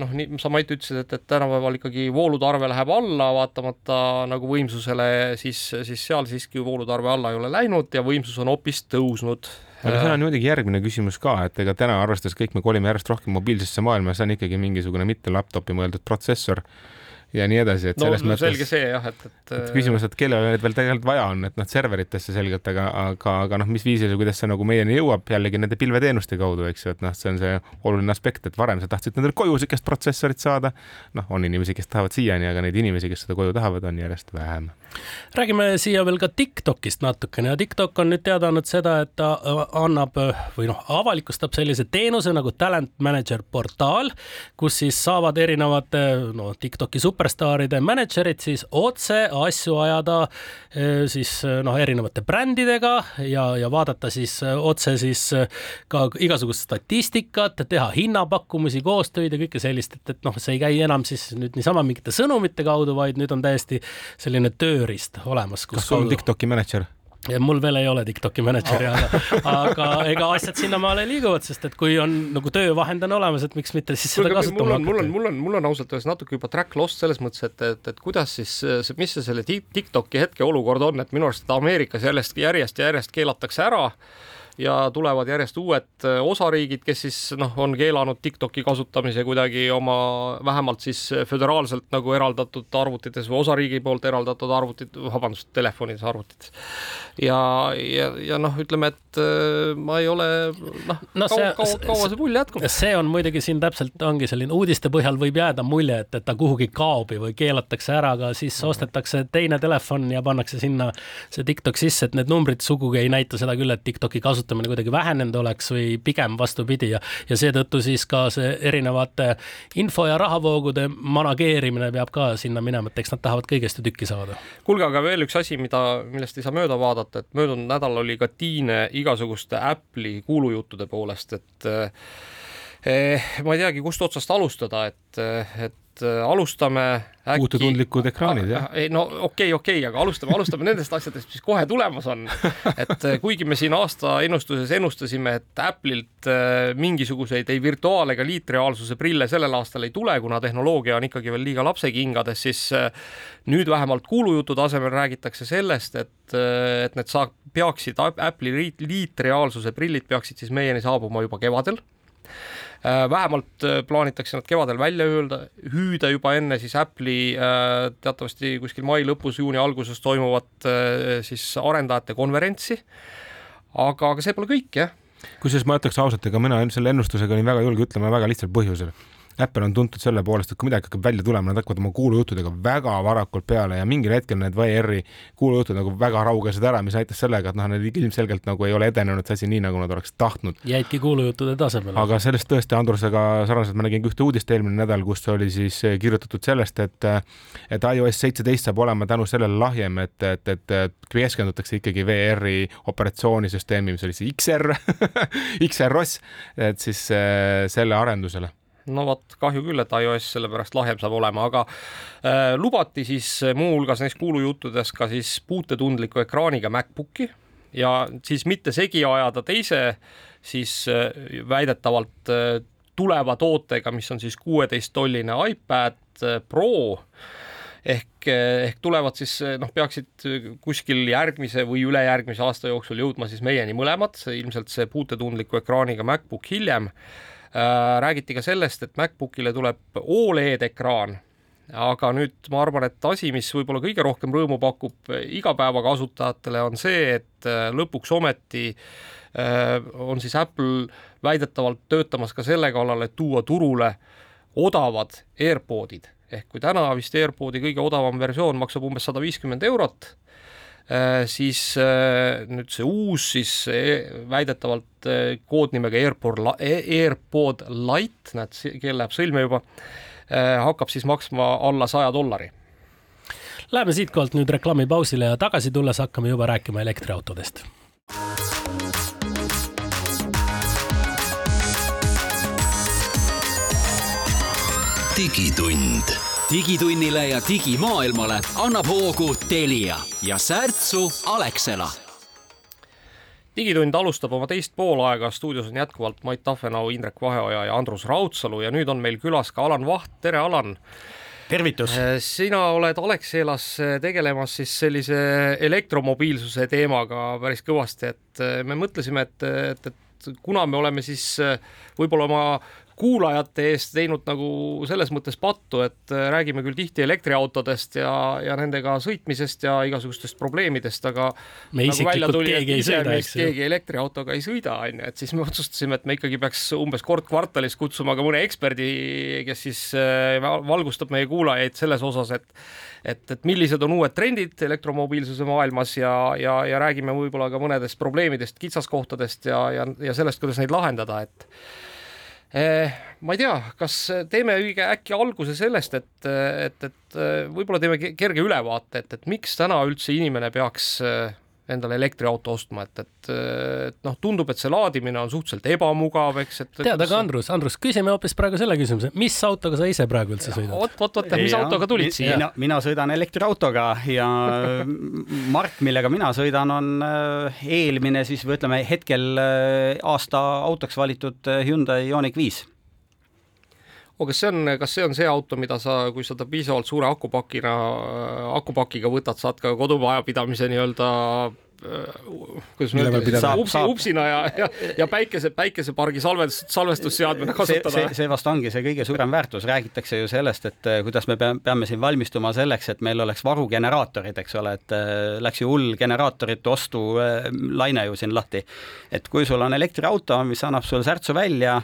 noh, nii sa Mait ütlesid, et, et tänapäeval ikkagi voolutarve läheb alla, vaatamata nagu võimsusele, siis, siis seal siiski voolutarve alla ei ole läinud ja võimsus on hoopis tõusnud. Aga seal on muidugi järgmine küsimus ka, et ega täna arvestades kõik me kolime järjest rohkem mobiilsesse maailma, see on ikkagi mingisugune mitte laptopi mõeldud protsessor ja nii edasi, et no, selles mõttes. selge see jah, et, et. et küsimus, et kellele neid veel tegelikult vaja on, et noh, serveritesse selgelt, aga, aga, aga noh, mis viisil ja kuidas see nagu meieni jõuab jällegi nende pilveteenuste kaudu, eks ju, et noh, see on see oluline aspekt, et varem sa tahtsid nendele koju siukest protsessorit saada. noh, on inimesi, kes tahavad siiani, aga neid inimesi, kes seda koju tahavad, on järjest vähem. räägime siia veel ka Tiktokist natukene ja Tiktok on nüüd teada andnud seda, et ta äh, annab või noh, avalikustab sellise teenuse nagu Talent Manager portaal, kus siis saavad erinevate no Tiktoki super superstaaride mänedžerid siis otse asju ajada eh, siis eh, noh, erinevate brändidega ja, ja vaadata siis eh, otse siis ka igasugust statistikat, teha hinnapakkumisi, koostöid ja kõike sellist, et, et noh, see ei käi enam siis nüüd niisama mingite sõnumite kaudu, vaid nüüd on täiesti selline tööriist olemas. kas sul on Tiktoki mänedžer? Ja mul veel ei ole Tiktoki mänedžeri oh., aga, aga ega asjad sinnamaale liiguvad, sest et kui on nagu töövahend on olemas, et miks mitte siis seda kasutama hakata. mul on, mul on, mul on ausalt öeldes natuke juba track lost selles mõttes, et, et, et kuidas siis, mis see selle Tiktoki hetkeolukord on, et minu arust Ameerikas järjest, järjest järjest keelatakse ära ja tulevad järjest uued äh, osariigid, kes siis noh, on keelanud Tiktoki kasutamise kuidagi oma vähemalt siis föderaalselt nagu eraldatud arvutites või osariigi poolt eraldatud arvutid, vabandust, telefonides, arvutites. ja, ja, ja noh, ütleme, et äh, ma ei ole noh no, kaua, kaua, kaua see pull jätkub. see on muidugi siin täpselt ongi selline uudiste põhjal võib jääda mulje, et, et ta kuhugi kaob või keelatakse ära, aga siis mm. ostetakse teine telefon ja pannakse sinna see TikTok sisse, et need numbrid sugugi ei näita seda küll, et TikToki kasutamine kasutamine kuidagi vähenenud oleks või pigem vastupidi ja, ja seetõttu siis ka see erinevate info ja rahavoogude manageerimine peab ka sinna minema, et eks nad tahavad kõigest ju tükki saada. kuulge, aga veel üks asi, mida, millest ei saa mööda vaadata, et möödunud nädalal oli ka tiine igasuguste Apple'i kuulujuttude poolest, et eh, ma ei teagi, kust otsast alustada, et, et et äh, alustame äkki. puututundlikud ekraanid, jah? ei no okei okay,, okei okay,, aga alustame, alustame nendest asjadest, mis kohe tulemas on. *laughs* et äh, kuigi me siin aasta ennustuses ennustasime, et Apple'ilt äh, mingisuguseid ei virtuaal- ega liitreaalsuse prille sellel aastal ei tule, kuna tehnoloogia on ikkagi veel liiga lapsekingades, siis nüüd vähemalt kuulujutu tasemel räägitakse sellest, et, et need saab, peaksid Apple'i liitreaalsuse prillid peaksid siis meieni saabuma juba kevadel Äh, vähemalt äh, plaanitakse nad kevadel välja öelda, hüüda juba enne siis Apple'i äh, teatavasti kuskil mai lõpus, juuni alguses toimuvat siis arendajate konverentsi. aga, aga see pole kõik jah kusjuures ma ütleks ausalt, ega mina selle ennustusega olin väga julge ütlema väga lihtsal põhjusel Apple on tuntud selle poolest, et kui midagi hakkab välja tulema, nad hakkavad oma kuulujuttudega väga varakult peale ja mingil hetkel need VR-i kuulujutud nagu väga raugesid ära, mis näitas sellega, et noh, need ilmselgelt nagu ei ole edenenud see asi nii, nagu nad oleks tahtnud. jäidki kuulujuttude tasemele. aga sellest tõesti Andrusega sarnaselt ma nägin ühte uudist eelmine nädal, kus oli siis kirjutatud sellest, et et iOS seitseteist saab olema tänu sellele lahjem, et, et, et, keskendutakse ikkagi VR-i operatsioonisüsteemi, mis oli see XR XR-OS, et siis äh, selle arendusele no vot, kahju küll, et iOS sellepärast lahjem saab olema, aga äh, lubati siis muuhulgas neis kuulujuttudes ka siis puutetundliku ekraaniga MacBooki ja siis mitte segi ajada teise siis äh, väidetavalt äh, tuleva tootega, mis on siis kuueteist-tolline iPad äh, Pro. Ehk, äh, ehk tulevad siis noh, peaksid kuskil järgmise või ülejärgmise aasta jooksul jõudma siis meieni mõlemad, ilmselt see puutetundliku ekraaniga MacBook hiljem. Äh, räägiti ka sellest, et MacBookile tuleb Oled ekraan, aga nüüd ma arvan, et asi, mis võib-olla kõige rohkem rõõmu pakub igapäevakasutajatele, on see, et äh, lõpuks ometi äh, on siis Apple väidetavalt töötamas ka selle kallal, et tuua turule odavad AirPodid ehk kui täna vist AirPodi kõige odavam versioon maksab umbes sada viiskümmend eurot, Äh, siis äh, nüüd see uus siis e, väidetavalt äh, koodnimega AirPod, AirPod Lite, näed, keel läheb sõlme juba, hakkab siis maksma alla saja dollari. Läheme siitkohalt nüüd reklaamipausile ja tagasi tulles hakkame juba rääkima elektriautodest. digitund digitunnile ja digimaailmale annab hoogu Telia ja särtsu Alexela digitund alustab oma teist poolaega, stuudios on jätkuvalt Mait Tafenau, Indrek Vaheoja ja Andrus Raudsalu ja nüüd on meil külas ka Alan Vaht, tere Alan! tervitus! Äh, sina oled Alexelas äh, tegelemas siis sellise elektromobiilsuse teemaga päris kõvasti, et äh, me mõtlesime, et, et, et kuna me oleme siis võib-olla oma kuulajate eest teinud nagu selles mõttes pattu, et äh, räägime küll tihti elektriautodest ja, ja nendega sõitmisest ja igasugustest probleemidest, aga me nagu isiklikult tuli, keegi ei sõida, eks ju. keegi elektriautoga ei sõida, on ju, et siis me *laughs* otsustasime, et me ikkagi peaks umbes kord kvartalis kutsuma ka mõne eksperdi, kes siis äh, valgustab meie kuulajaid selles osas, et et, et millised on uued trendid elektromobiilsuse maailmas ja, ja, ja räägime võib-olla ka mõnedest probleemidest, kitsaskohtadest ja, ja, ja sellest, kuidas neid lahendada, et ma ei tea, kas teeme õige äkki alguse sellest, et, et, et võib-olla teeme kerge ülevaate, et, et miks täna üldse inimene peaks endale elektriauto ostma, et, et, et noh, tundub, et see laadimine on suhteliselt ebamugav, eks, et tead, aga Andrus, Andrus, küsime hoopis praegu selle küsimuse, mis autoga sa ise praegu üldse sõidad? vot, vot, vot, mis ja, autoga tulid siia? mina, mina sõidan elektriautoga ja *laughs* mark, millega mina sõidan, on äh, eelmine siis või ütleme hetkel äh, aasta autoks valitud äh, Hyundai Ioniq viis aga kas see on, kas see on see auto, mida sa, kui sa ta piisavalt suure akupakina, akupakiga võtad, saad ka kodumajapidamise nii-öelda kuidas ma ütlen, upsi, upsina ja, ja, ja päikese, päikesepargi salvestus, salvestusseadmena kasutada. see, see vast ongi see kõige suurem väärtus, räägitakse ju sellest, et eh, kuidas me peame, peame siin valmistuma selleks, et meil oleks varugeneraatorid, eks ole, et läks ju hull generaatorite ostu eh, laine ju siin lahti. et kui sul on elektriauto, mis annab sulle särtsu välja,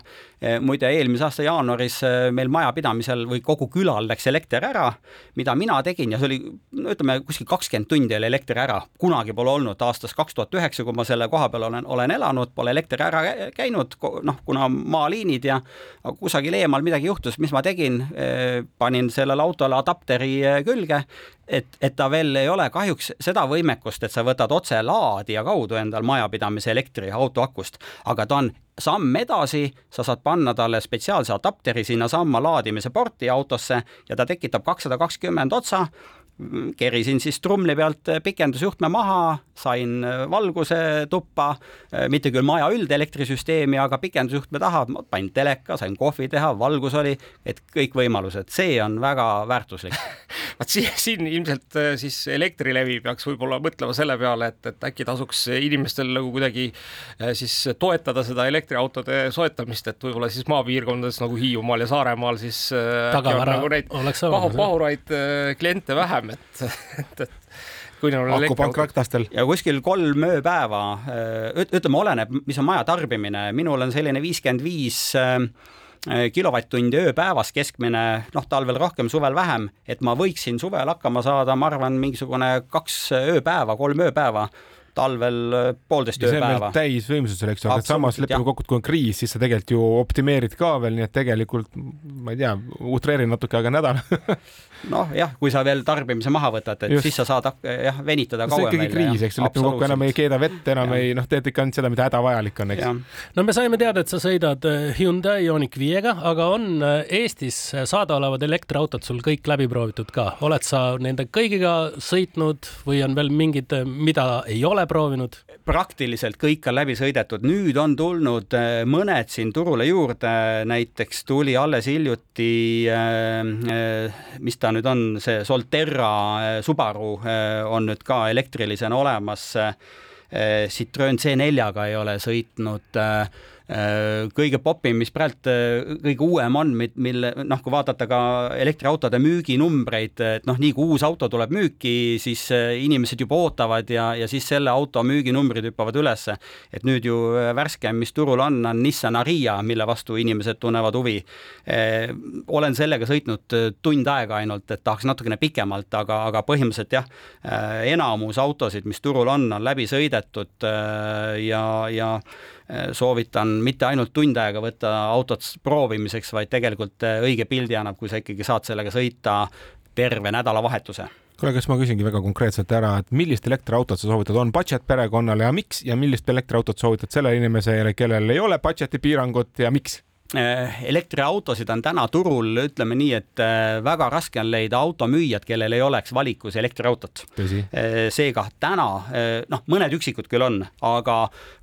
muide eelmise aasta jaanuaris meil majapidamisel või kogu külal läks elekter ära, mida mina tegin ja see oli, no ütleme, kuskil kakskümmend tundi oli elekter ära, kunagi pole olnud. Aastast kaks tuhat üheksa, kui ma selle koha peal olen, olen elanud, pole elekter ära käinud, noh, kuna maaliinid ja kusagil eemal midagi juhtus, mis ma tegin, eh, panin sellele autole adapteri eh, külge, et, et ta veel ei ole. Kahjuks seda võimekust, et sa võtad otse laadija kaudu endal majapidamise elektri auto akust, aga ta on samm edasi, sa saad panna talle spetsiaalse adapteri sinnasamma laadimise porti autosse ja ta tekitab kakssada kakskümmend otsa. Kerisin siis trumli pealt pikendusjuhtme maha, sain valguse tuppa, mitte küll maja üldelektrisüsteemi, aga pikendusjuhtme taha, panin teleka, sain kohvi teha, valgus oli, et kõik võimalused, see on väga väärtuslik *laughs* vaat siin, siin ilmselt äh, siis Elektrilevi peaks võib-olla mõtlema selle peale, et, et äkki tasuks inimestel nagu kuidagi äh, siis toetada seda elektriautode soetamist, et võib-olla siis maapiirkondades nagu Hiiumaal ja Saaremaal siis tagavara nagu neid oleks pahu, olemas. pahuraid kliente vähem, et, *laughs* et, et kui neil on raktastel. ja kuskil kolm ööpäeva, ütleme, oleneb, mis on maja tarbimine, minul on selline viiskümmend viis kilovatt-tundi ööpäevas keskmine, noh, talvel rohkem, suvel vähem, et ma võiksin suvel hakkama saada, ma arvan, mingisugune kaks ööpäeva, kolm ööpäeva, talvel poolteist ööpäeva. täisvõimsusel, eks aga samas lepime kokku, et kui on kriis, siis sa tegelikult ju optimeerid ka veel, nii et tegelikult ma ei tea, utreerin natuke, aga nädal. *laughs* noh, jah, kui sa veel tarbimise maha võtad, et Just. Siis sa saad jah, venitada see on kauem ikkagi kriis, eks ju, lepime kokku, enam ei keeda vett, enam Jah. ei noh, teed ikka ainult seda, mida hädavajalik on, eks. no me saime teada, et sa sõidad äh, Hyundai Ioniq viiega, aga on äh, Eestis saadaolevad elektriautod sul kõik läbi proovitud ka, oled sa nende kõigiga sõitnud või on veel mingid, mida ei ole proovinud? praktiliselt kõik on läbi sõidetud, nüüd on tulnud äh, mõned siin turule juurde, näiteks tuli alles hiljuti, mis ta nüüd on, see Solterra äh, Subaru äh, on nüüd ka elektrilisena olemas. Citroen C4-ga ei ole sõitnud kõige popim, mis praegu kõige uuem on, mille noh, kui vaadata ka elektriautode müüginumbreid, et noh, nii kui uus auto tuleb müüki, siis inimesed juba ootavad ja, ja siis selle auto müüginumbrid hüppavad ülesse. et nüüd ju värskem, mis turul on, on Nissan Ariya, mille vastu inimesed tunnevad huvi. olen sellega sõitnud tund aega ainult, et tahaks natukene pikemalt, aga, aga põhimõtteliselt jah, enamus autosid, mis turul on, on läbi sõidetud ja, ja soovitan mitte ainult tund aega võtta autot proovimiseks, vaid tegelikult õige pildi annab, kui sa ikkagi saad sellega sõita terve nädalavahetuse. Kuule, kas ma küsingi väga konkreetselt ära, et millist elektriautot sa soovitad, on budget perekonnale ja miks? Ja millist elektriautot soovitad sellele inimesele, kellel ei ole budget'i piirangut ja miks? Elektriautosid on täna turul, ütleme nii, et väga raske on leida automüüjad, kellel ei oleks valikus elektriautot. tõsi. seega täna noh, mõned üksikud küll on, aga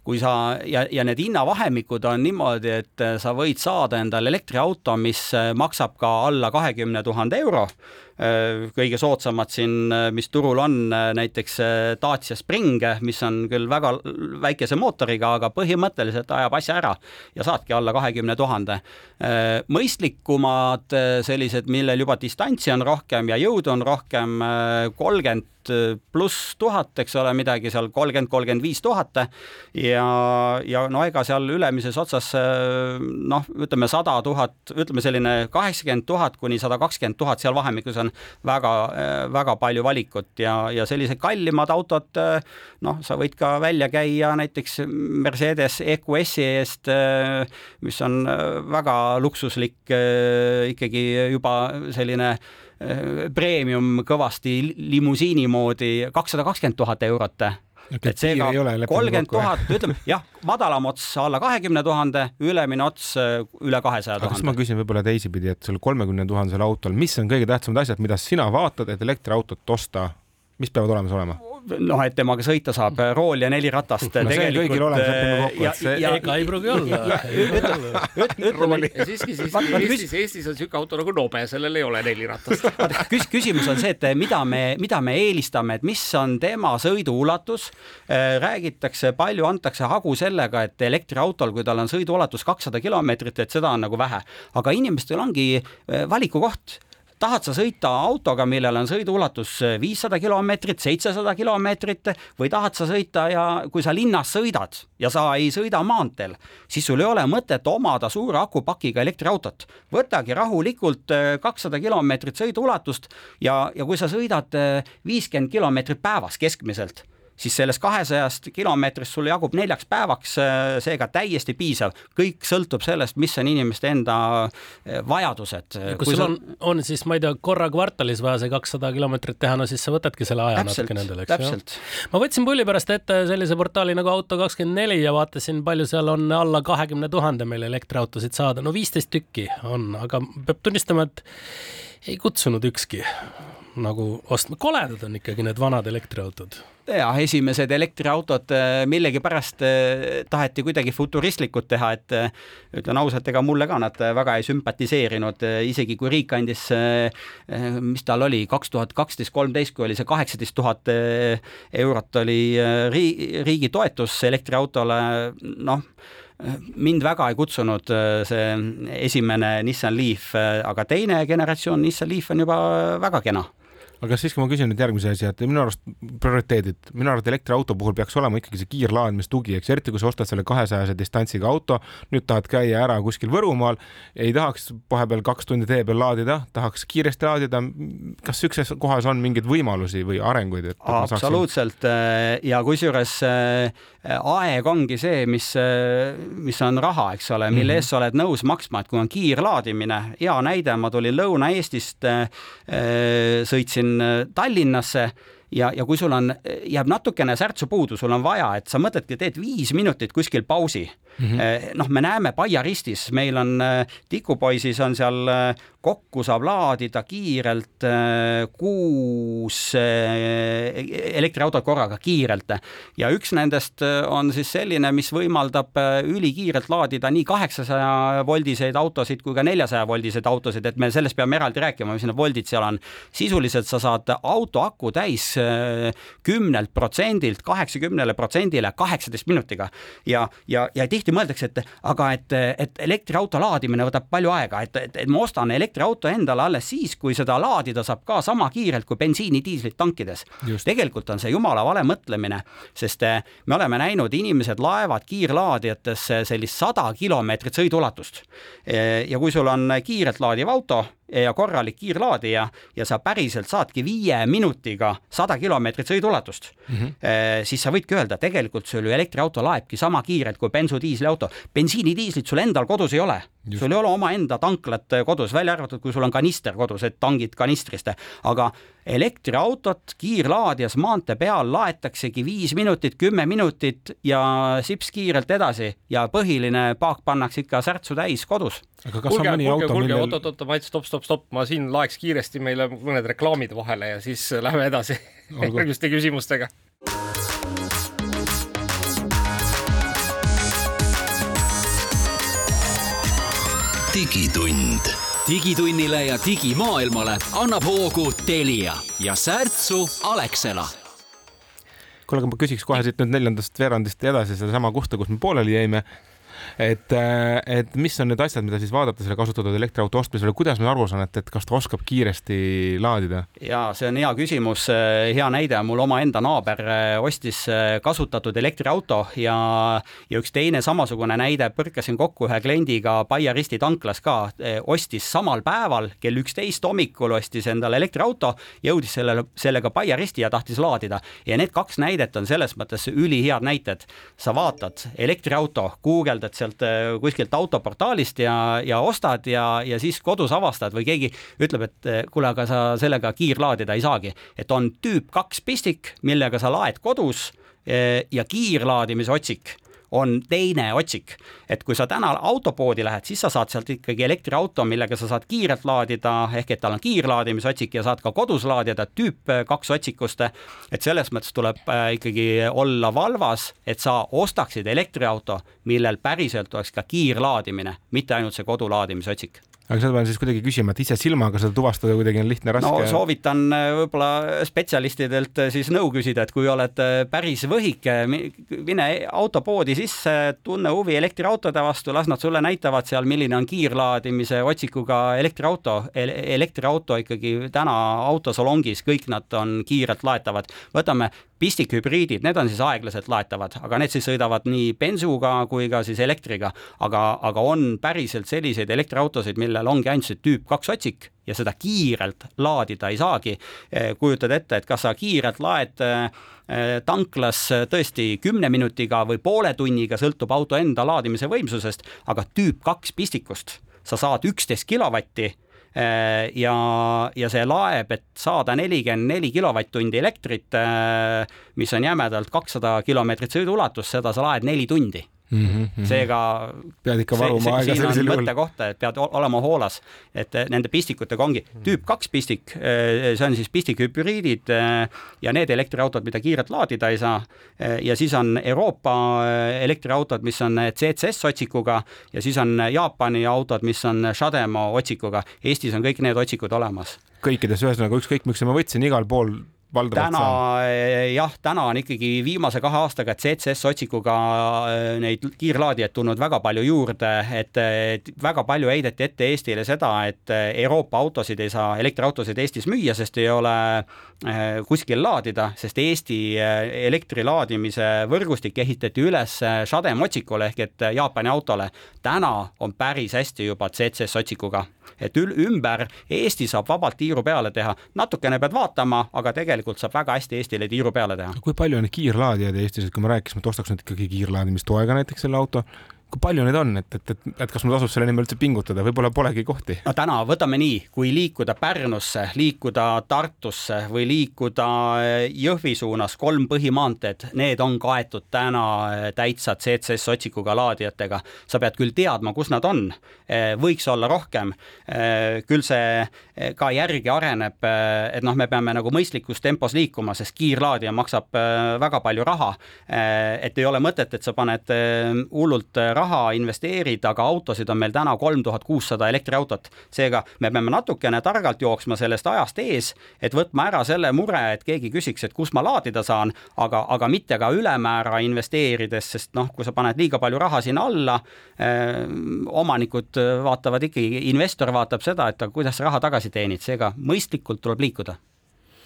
kui sa ja, ja need hinnavahemikud on niimoodi, et sa võid saada endale elektriauto, mis maksab ka alla kahekümne tuhande euro. Kõige soodsamad siin, mis turul on, näiteks Dacia Spring, mis on küll väga väikese mootoriga, aga põhimõtteliselt ajab asja ära ja saadki alla kahekümne tuhande. mõistlikumad sellised, millel juba distantsi on rohkem ja jõudu on rohkem, kolmkümmend pluss tuhat, eks ole, midagi seal kolmkümmend, kolmkümmend viis tuhat. Ja, ja no ega seal ülemises otsas noh, ütleme sada tuhat, ütleme selline kaheksakümmend tuhat kuni sada kakskümmend tuhat, seal vahemikus on väga, väga palju valikut. Ja, ja sellised kallimad autod, noh, sa võid ka välja käia näiteks Mercedes EQS-i eest, mis on väga luksuslik ikkagi juba selline premium kõvasti limusiini moodi kakssada kakskümmend tuhat eurot et seega kolmkümmend tuhat, ütleme jah, madalam ots alla kahekümne tuhande, ülemine ots üle kahesaja tuhande. kas ma küsin võib-olla teisipidi, et sul kolmekümne tuhandesel autol, mis on kõige tähtsamad asjad, mida sina vaatad, et elektriautot osta, mis peavad olemas olema? Noh, et temaga sõita saab rool ja neli ratast no, tegelikult. kõigil olemas, lepime kokku, et see. ega ei pruugi olla. ütleme siiski, siiski Eestis, Eestis on niisugune auto nagu Nobe, sellel ei ole neli ratast. *laughs* küs-, küsimus on see, et mida me, mida me eelistame, et mis on tema sõiduulatus. räägitakse, palju antakse hagu sellega, et elektriautol, kui tal on sõiduulatus kakssada kilomeetrit, et seda on nagu vähe, aga inimestel ongi valikukoht tahad sa sõita autoga, millel on sõiduulatus viissada kilomeetrit, seitsesada kilomeetrit või tahad sa sõita ja kui sa linnas sõidad ja sa ei sõida maanteel, siis sul ei ole mõtet omada suure akupakiga elektriautot. võtagi rahulikult kakssada kilomeetrit sõiduulatust ja, ja kui sa sõidad viiskümmend kilomeetrit päevas keskmiselt siis sellest kahesajast kilomeetrist sul jagub neljaks päevaks, seega täiesti piisav. kõik sõltub sellest, mis on inimeste enda vajadused. kui sul on, on siis, ma ei tea, korra kvartalis vaja see kakssada kilomeetrit teha, no siis sa võtadki selle aja täpselt, natuke nendele, eks ju. ma võtsin pulli pärast ette sellise portaali nagu Auto24 ja vaatasin, palju seal on alla kahekümne tuhande meil elektriautosid saada, no viisteist tükki on, aga peab tunnistama, et ei kutsunud ükski nagu ostma, koledad on ikkagi need vanad elektriautod. Ja esimesed elektriautod millegipärast taheti kuidagi futuristlikud teha, et ütlen ausalt, ega mulle ka nad väga ei sümpatiseerinud, isegi kui riik andis, mis tal oli, kaks tuhat kaksteist, kolmteist, kui oli see kaheksateist tuhat eurot oli riigi toetus elektriautole, noh mind väga ei kutsunud äh, see esimene Nissan Leaf, äh, aga teine generatsioon Nissan Leaf on juba väga kena aga siiski ma küsin nüüd järgmise asja, et minu arust prioriteedid, minu arvates elektriauto puhul peaks olema ikkagi see kiirlaadimistugi, eks eriti kui sa ostad selle kahesajase distantsiga auto, nüüd tahad käia ära kuskil Võrumaal, ei tahaks vahepeal kaks tundi tee peal laadida, tahaks kiiresti laadida. kas siukses kohas on mingeid võimalusi või arenguid? absoluutselt saaksin... ja kusjuures äh, aeg ongi see, mis, äh, mis on raha, eks ole, mille mm -hmm. eest sa oled nõus maksma, et kui on kiirlaadimine, hea näide, ma tulin Lõuna-Eestist, äh, sõitsin Äh, Tallinnasse ja, ja kui sul on, jääb natukene särtsu puudu, sul on vaja, et sa mõtledki, teed viis minutit kuskil pausi mm. -hmm. noh, me näeme Paia ristis, meil on äh, Tikupoisis on seal kokku saab laadida kiirelt kuus elektriautot korraga kiirelt ja üks nendest on siis selline, mis võimaldab ülikiirelt laadida nii kaheksasaja voldiseid autosid kui ka neljasaja voldiseid autosid, et me sellest peame eraldi rääkima, mis need voldid seal on. sisuliselt sa saad auto aku täis kümnelt protsendilt kaheksakümnele protsendile kaheksateist minutiga. ja, ja, ja tihti mõeldakse, et aga et, et elektriauto laadimine võtab palju aega, et, et, et ma ostan elektriauto endale alles siis, kui seda laadida saab ka sama kiirelt kui bensiinidiislit tankides. tegelikult on see jumala vale mõtlemine, sest eh, me oleme näinud, inimesed laevad kiirlaadijatesse sellist sada kilomeetrit sõiduulatust. Eh, ja kui sul on kiirelt laadiv auto, ja korralik kiirlaadija ja sa päriselt saadki viie minutiga sada kilomeetrit sõiduulatust mm, -hmm. siis sa võidki öelda, tegelikult sul ju elektriauto laebki sama kiirelt kui bensudiisliauto. bensiinidiislit sul endal kodus ei ole, sul ei ole omaenda tanklat kodus, välja arvatud, kui sul on kanister kodus, et tangid kanistrist, aga elektriautot kiirlaadijas maantee peal laetaksegi viis minutit, kümme minutit ja sips kiirelt edasi. Ja põhiline paak pannakse ikka särtsu täis kodus aga kas kulge, on mõni kulge, auto, millel oot, oot, oot, Mait, stopp, stopp, stopp, ma siin laeks kiiresti meile mõned reklaamid vahele ja siis lähme edasi järgmiste küsimustega. digitund. digitunnile ja digimaailmale annab hoogu Telia ja särtsu Alexela kuule, aga ma küsiks kohe siit nüüd neljandast veerandist edasi sedasama kohta, kus me pooleli jäime et, äh, et mis on need asjad, mida siis vaadata selle kasutatud elektriauto ostmisel, kuidas ma aru saan, et, et kas ta oskab kiiresti laadida? ja see on hea küsimus, hea näide mul omaenda naaber äh, ostis äh, kasutatud elektriauto ja, ja üks teine samasugune näide, põrkasin kokku ühe kliendiga Paia risti tanklas ka, ostis samal päeval kell üksteist hommikul ostis endale elektriauto, jõudis sellele, sellega Paia risti ja tahtis laadida ja need kaks näidet on selles mõttes ülihead näited. sa vaatad elektriauto, guugeldad seal sealt äh, kuskilt autoportaalist ja, ja ostad ja, ja siis kodus avastad või keegi ütleb, et äh, kuule, aga sa sellega kiirlaadida ei saagi. et on tüüp kaks pistik, millega sa laed kodus äh, ja kiirlaadimise otsik on teine otsik. et kui sa täna autopoodi lähed, siis sa saad sealt ikkagi elektriauto, millega sa saad kiirelt laadida, ehk et tal on kiirlaadimisotsik ja saad ka kodus laadida, tüüp kaks otsikust. et selles mõttes tuleb äh, ikkagi olla valvas, et sa ostaksid elektriauto, millel päriselt oleks ka kiirlaadimine, mitte ainult see kodulaadimisotsik aga seda pean siis kuidagi küsima, et ise silmaga seda tuvastada kuidagi on lihtne, raske. no soovitan äh, võib-olla spetsialistidelt äh, siis nõu küsida, et kui oled äh, päris võhike, mine autopoodi sisse, tunne huvi elektriautode vastu, las nad sulle näitavad seal, milline on kiirlaadimise otsikuga elektriauto Ele. elektriauto ikkagi täna autosalongis, kõik nad on kiirelt laetavad. võtame pistikhübriidid, need on siis aeglaselt laetavad, aga need siis sõidavad nii bensuga kui ka siis elektriga. aga, aga on päriselt selliseid elektriautosid, millel ongi ainult see tüüp kaks otsik ja seda kiirelt laadida ei saagi. Eh, kujutad ette, et kas sa kiirelt laed eh, tanklas tõesti kümne minutiga või poole tunniga, sõltub auto enda laadimise võimsusest, aga tüüp kaks pistikust sa saad üksteist kilovatti ja, ja see laeb, et saada nelikümmend neli kilovatt-tundi elektrit, mis on jämedalt kakssada kilomeetrit sõiduulatust, seda sa laed neli tundi mm. -hmm. seega pead ikka varuma aega sellisel juhul. mõttekoht, et pead olema hoolas, et nende pistikutega ongi tüüp kaks pistik, see on siis pistikhübriidid ja need elektriautod, mida kiirelt laadida ei saa. ja siis on Euroopa elektriautod, mis on CCS otsikuga ja siis on Jaapani autod, mis on Shademo otsikuga. Eestis on kõik need otsikud olemas kõikides, ühesõnaga ükskõik, miks ma võtsin, igal pool täna eh, jah, täna on ikkagi viimase kahe aastaga CCS otsikuga eh, neid kiirlaadijaid tulnud väga palju juurde, et, väga palju heideti ette Eestile seda, et Euroopa autosid ei saa, elektriautosid Eestis müüa, sest ei ole eh, kuskil laadida, sest Eesti elektri laadimise võrgustik ehitati üles Shadem otsikule ehk et Jaapani autole. täna on päris hästi juba CCS otsikuga et ümber Eesti saab vabalt tiiru peale teha, natukene pead vaatama, aga tegelikult saab väga hästi Eestile tiiru peale teha. kui palju on kiirlaadijaid Eestis, et kui me rääkisime, et ostaks nüüd ikkagi kiirlaadimistoega näiteks selle auto, kui palju neid on, et, et, et, et kas mul tasub selle nimel üldse pingutada, võib-olla polegi kohti? no täna võtame nii, kui liikuda Pärnusse, liikuda Tartusse või liikuda eh, Jõhvi suunas, kolm põhimaanteed, need on kaetud täna eh, täitsa CCS otsikuga laadijatega. sa pead küll teadma, kus nad on, eh, võiks olla rohkem. küll see ka järgi areneb, et noh, me peame nagu mõistlikus tempos liikuma, sest kiirlaadija maksab väga palju raha. et ei ole mõtet, et sa paned hullult raha investeerida, aga autosid on meil täna kolm tuhat kuussada elektriautot. seega me peame natukene targalt jooksma sellest ajast ees, et võtma ära selle mure, et keegi küsiks, et kus ma laadida saan, aga, aga mitte ka ülemäära investeerides, sest noh, kui sa paned liiga palju raha sinna alla eh,, omanikud vaatavad ikkagi, investor vaatab seda, et kuidas raha tagasi teenid, seega mõistlikult tuleb liikuda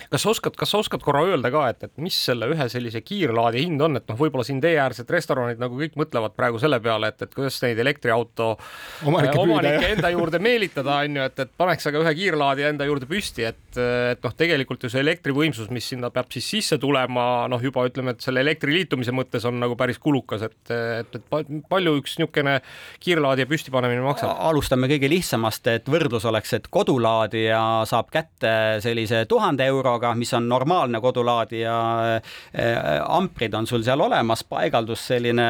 kas sa oskad, kas sa oskad korra öelda ka, et, et mis selle ühe sellise kiirlaadi hind on, et noh, võib-olla siin teeäärsed restoranid nagu kõik mõtlevad praegu selle peale, et, et kuidas neid elektriauto *laughs* omanikke, äh, omanikke enda juurde meelitada, on ju, et, et paneks aga ühe kiirlaadija enda juurde püsti, et, et noh, tegelikult ju see elektrivõimsus, mis sinna peab siis sisse tulema, noh, juba ütleme, et selle elektri liitumise mõttes on nagu päris kulukas, et, et, et palju üks niisugune kiirlaadija püstipanemine maksab? alustame kõige lihtsamast, et võrdlus oleks, et kodulaadija saab kätte sellise tuhande euro euroga, mis on normaalne kodulaadija. Äh, amprid on sul seal olemas, paigaldus selline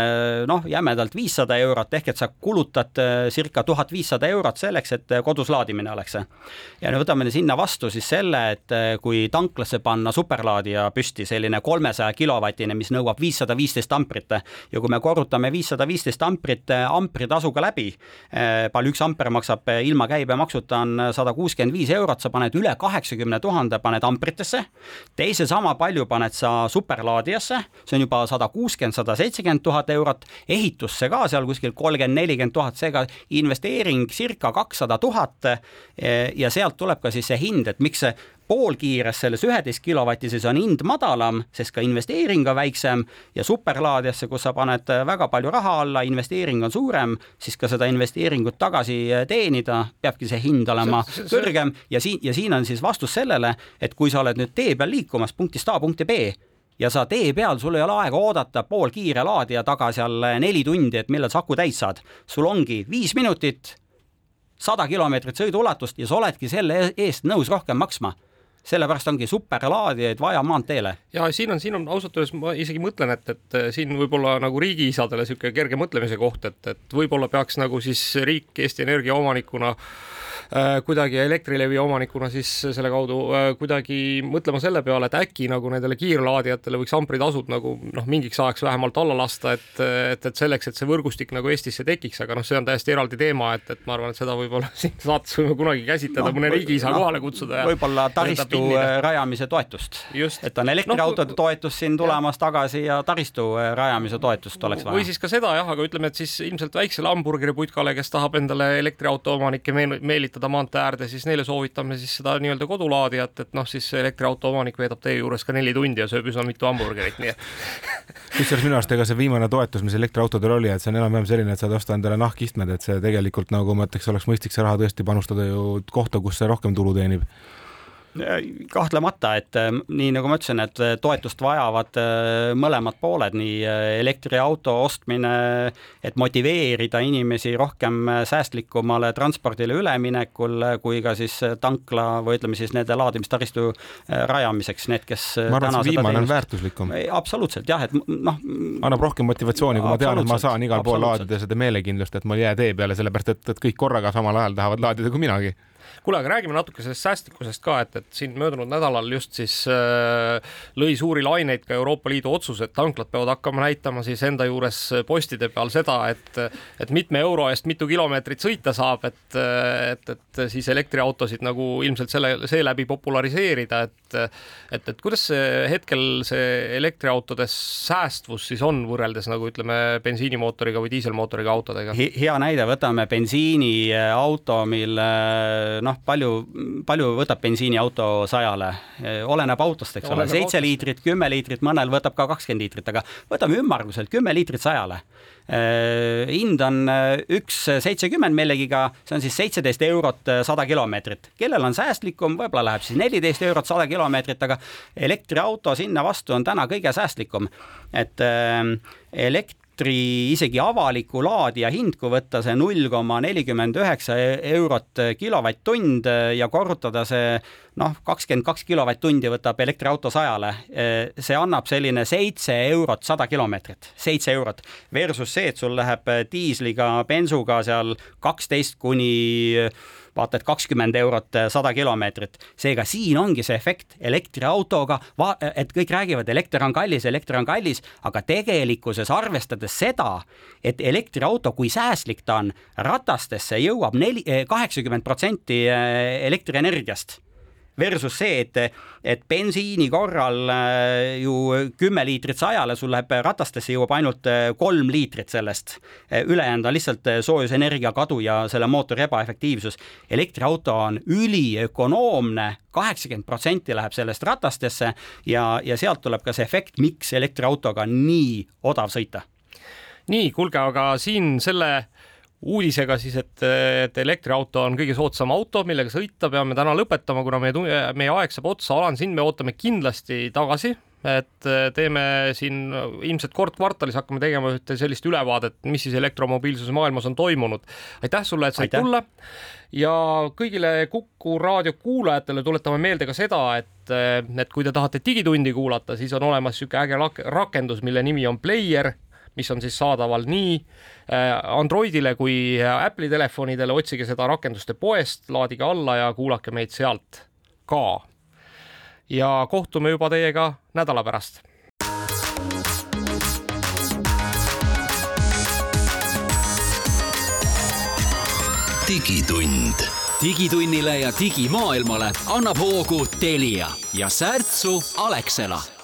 noh, jämedalt viissada eurot ehk et sa kulutad äh, circa tuhat viissada eurot selleks, et äh, kodus laadimine oleks. ja no võtame sinna vastu siis selle, et kui tanklasse panna superlaadija püsti, selline kolmesaja kilovatine, mis nõuab viissada viisteist amprit ja kui me korrutame viissada viisteist amprit ampritasuga läbi, palju üks amper maksab ilma käibemaksuta on sada kuuskümmend viis eurot, sa paned üle kaheksakümne tuhande, paned amprit elektritesse, teise sama palju paned sa superlaadijasse, see on juba sada kuuskümmend, sada seitsekümmend tuhat eurot, ehitusse ka seal kuskil kolmkümmend, nelikümmend tuhat, seega investeering circa kakssada tuhat. Ja sealt tuleb ka siis see hind, et miks see poolkiires selles üheteist kilovatises on hind madalam, sest ka investeering on väiksem ja superlaadijasse, kus sa paned väga palju raha alla, investeering on suurem, siis ka seda investeeringut tagasi teenida, peabki see hind olema see, see, kõrgem ja siin, ja siin on siis vastus sellele, et kui sa oled nüüd tee peal liikumas punktist A punkti B ja sa tee peal, sul ei ole aega oodata poolkiire laadija taga seal neli tundi, et millal sa aku täis saad. sul ongi viis minutit, sada kilomeetrit sõiduulatust ja sa oledki selle eest nõus rohkem maksma sellepärast ongi superlaadijaid vaja maanteele. ja siin on, siin on ausalt öeldes ma isegi mõtlen, et, et siin võib-olla nagu riigiisadele niisugune kerge mõtlemise koht, et, et võib-olla peaks nagu siis riik Eesti Energia omanikuna äh, kuidagi Elektrilevi omanikuna siis selle kaudu äh, kuidagi mõtlema selle peale, et äkki nagu nendele kiirlaadijatele võiks ampritasud nagu noh, mingiks ajaks vähemalt alla lasta, et, et, et selleks, et see võrgustik nagu Eestisse tekiks, aga noh, see on täiesti eraldi teema, et, et ma arvan, et seda võib-olla *laughs* siin saates võime kunagi käsitleda no,, mõne riigiisa no, kohale kutsuda. võib-olla taristu taristu äh, rajamise toetust. et on elektriautode no, toetus siin tulemas ja. tagasi ja taristu äh, rajamise toetust oleks vaja. või siis ka seda jah, aga ütleme, et siis ilmselt väiksele hamburgeriputkale, kes tahab endale elektriauto omanikke meelitada maantee äärde, siis neile soovitame siis seda nii-öelda kodulaadijat, et noh, siis elektriauto omanik veedab teie juures ka neli tundi ja sööb üsna mitu hamburgerit, nii et *laughs* *laughs* kusjuures minu arust ega see viimane toetus, mis elektriautodel oli, et see on enam-vähem selline, et saad osta endale nahkistmed, et see tegelikult nagu ma ütleks, oleks mõistlik see raha tõesti panustada ju kohta, kus see rohkem tulu teenib kahtlemata, et äh, nii nagu ma ütlesin, et äh, toetust vajavad äh, mõlemad pooled, nii elektriauto ostmine, et motiveerida inimesi rohkem säästlikumale transpordile üleminekul, kui ka siis tankla või ütleme siis nende laadimistaristu rajamiseks, need, kes ma arvan, et see viimane on väärtuslikum. absoluutselt jah, et noh. annab rohkem motivatsiooni, kui ma tean, et ma saan igal pool laadida seda meelekindlust, et mul ei jää tee peale, sellepärast et, et kõik korraga samal ajal tahavad laadida kui minagi kuule, aga räägime natuke sellest säästlikkusest ka, et, et siin möödunud nädalal just siis äh, lõi suuri laineid ka Euroopa Liidu otsus, et tanklad peavad hakkama näitama siis enda juures postide peal seda, et, et mitme euro eest mitu kilomeetrit sõita saab, et, et, et siis elektriautosid nagu ilmselt selle, seeläbi populariseerida, et, et, et kuidas see hetkel see elektriautode säästvus siis on võrreldes nagu ütleme, bensiinimootoriga või diiselmootoriga autodega? hea näide, võtame bensiiniauto, mille noh, palju, palju võtab bensiiniauto sajale, oleneb autost, eks ole, seitse liitrit, kümme liitrit, mõnel võtab ka kakskümmend liitrit, aga võtame ümmarguselt kümme liitrit sajale hind on üks seitsekümmend millegiga, see on siis seitseteist eurot sada kilomeetrit. kellel on säästlikum, võib-olla läheb siis neliteist eurot sada kilomeetrit, aga elektriauto sinna vastu on täna kõige säästlikum. et elekt-, elektri isegi avaliku laadija hind, kui võtta see null koma nelikümmend üheksa eurot kilovatt-tund ja korrutada see noh, kakskümmend kaks kilovatt-tundi võtab elektriauto sajale, see annab selline seitse eurot sada kilomeetrit, seitse eurot. Versus see, et sul läheb diisliga, bensuga seal kaksteist kuni vaata et kakskümmend eurot eh, sada kilomeetrit. seega siin ongi see efekt elektriautoga, et kõik räägivad, elekter on kallis, elekter on kallis, aga tegelikkuses arvestades seda, et elektriauto, kui säästlik ta on, ratastesse jõuab neli, eh, kaheksakümmend protsenti eh, elektrienergiast versus see, et, et bensiini korral äh, ju kümme liitrit sajale, sul läheb ratastesse jõuab ainult äh, kolm liitrit sellest. Äh, ülejäänud on lihtsalt soojusenergia kadu ja selle mootori ebaefektiivsus. elektriauto on üliökonoomne, kaheksakümmend protsenti läheb sellest ratastesse ja, ja sealt tuleb ka see efekt, miks elektriautoga on nii odav sõita. nii, kuulge, aga siin selle uudisega siis, et, et elektriauto on kõige soodsam auto, millega sõita, peame täna lõpetama, kuna meie, meie aeg saab otsa, Alan, sind me ootame kindlasti tagasi, et teeme siin ilmselt kord kvartalis hakkame tegema ühte sellist ülevaadet, mis siis elektromobiilsuse maailmas on toimunud. aitäh sulle, et said tulla. Ja kõigile Kuku raadio kuulajatele tuletame meelde ka seda, et, et kui te tahate Digitundi kuulata, siis on olemas niisugune äge rakendus, mille nimi on Player mis on siis saadaval nii äh, Androidile kui Apple'i telefonidele, otsige seda rakenduste poest, laadige alla ja kuulake meid sealt ka. ja kohtume juba teiega nädala pärast. digitund. digitunnile ja digimaailmale annab hoogu Telia ja särtsu Alexela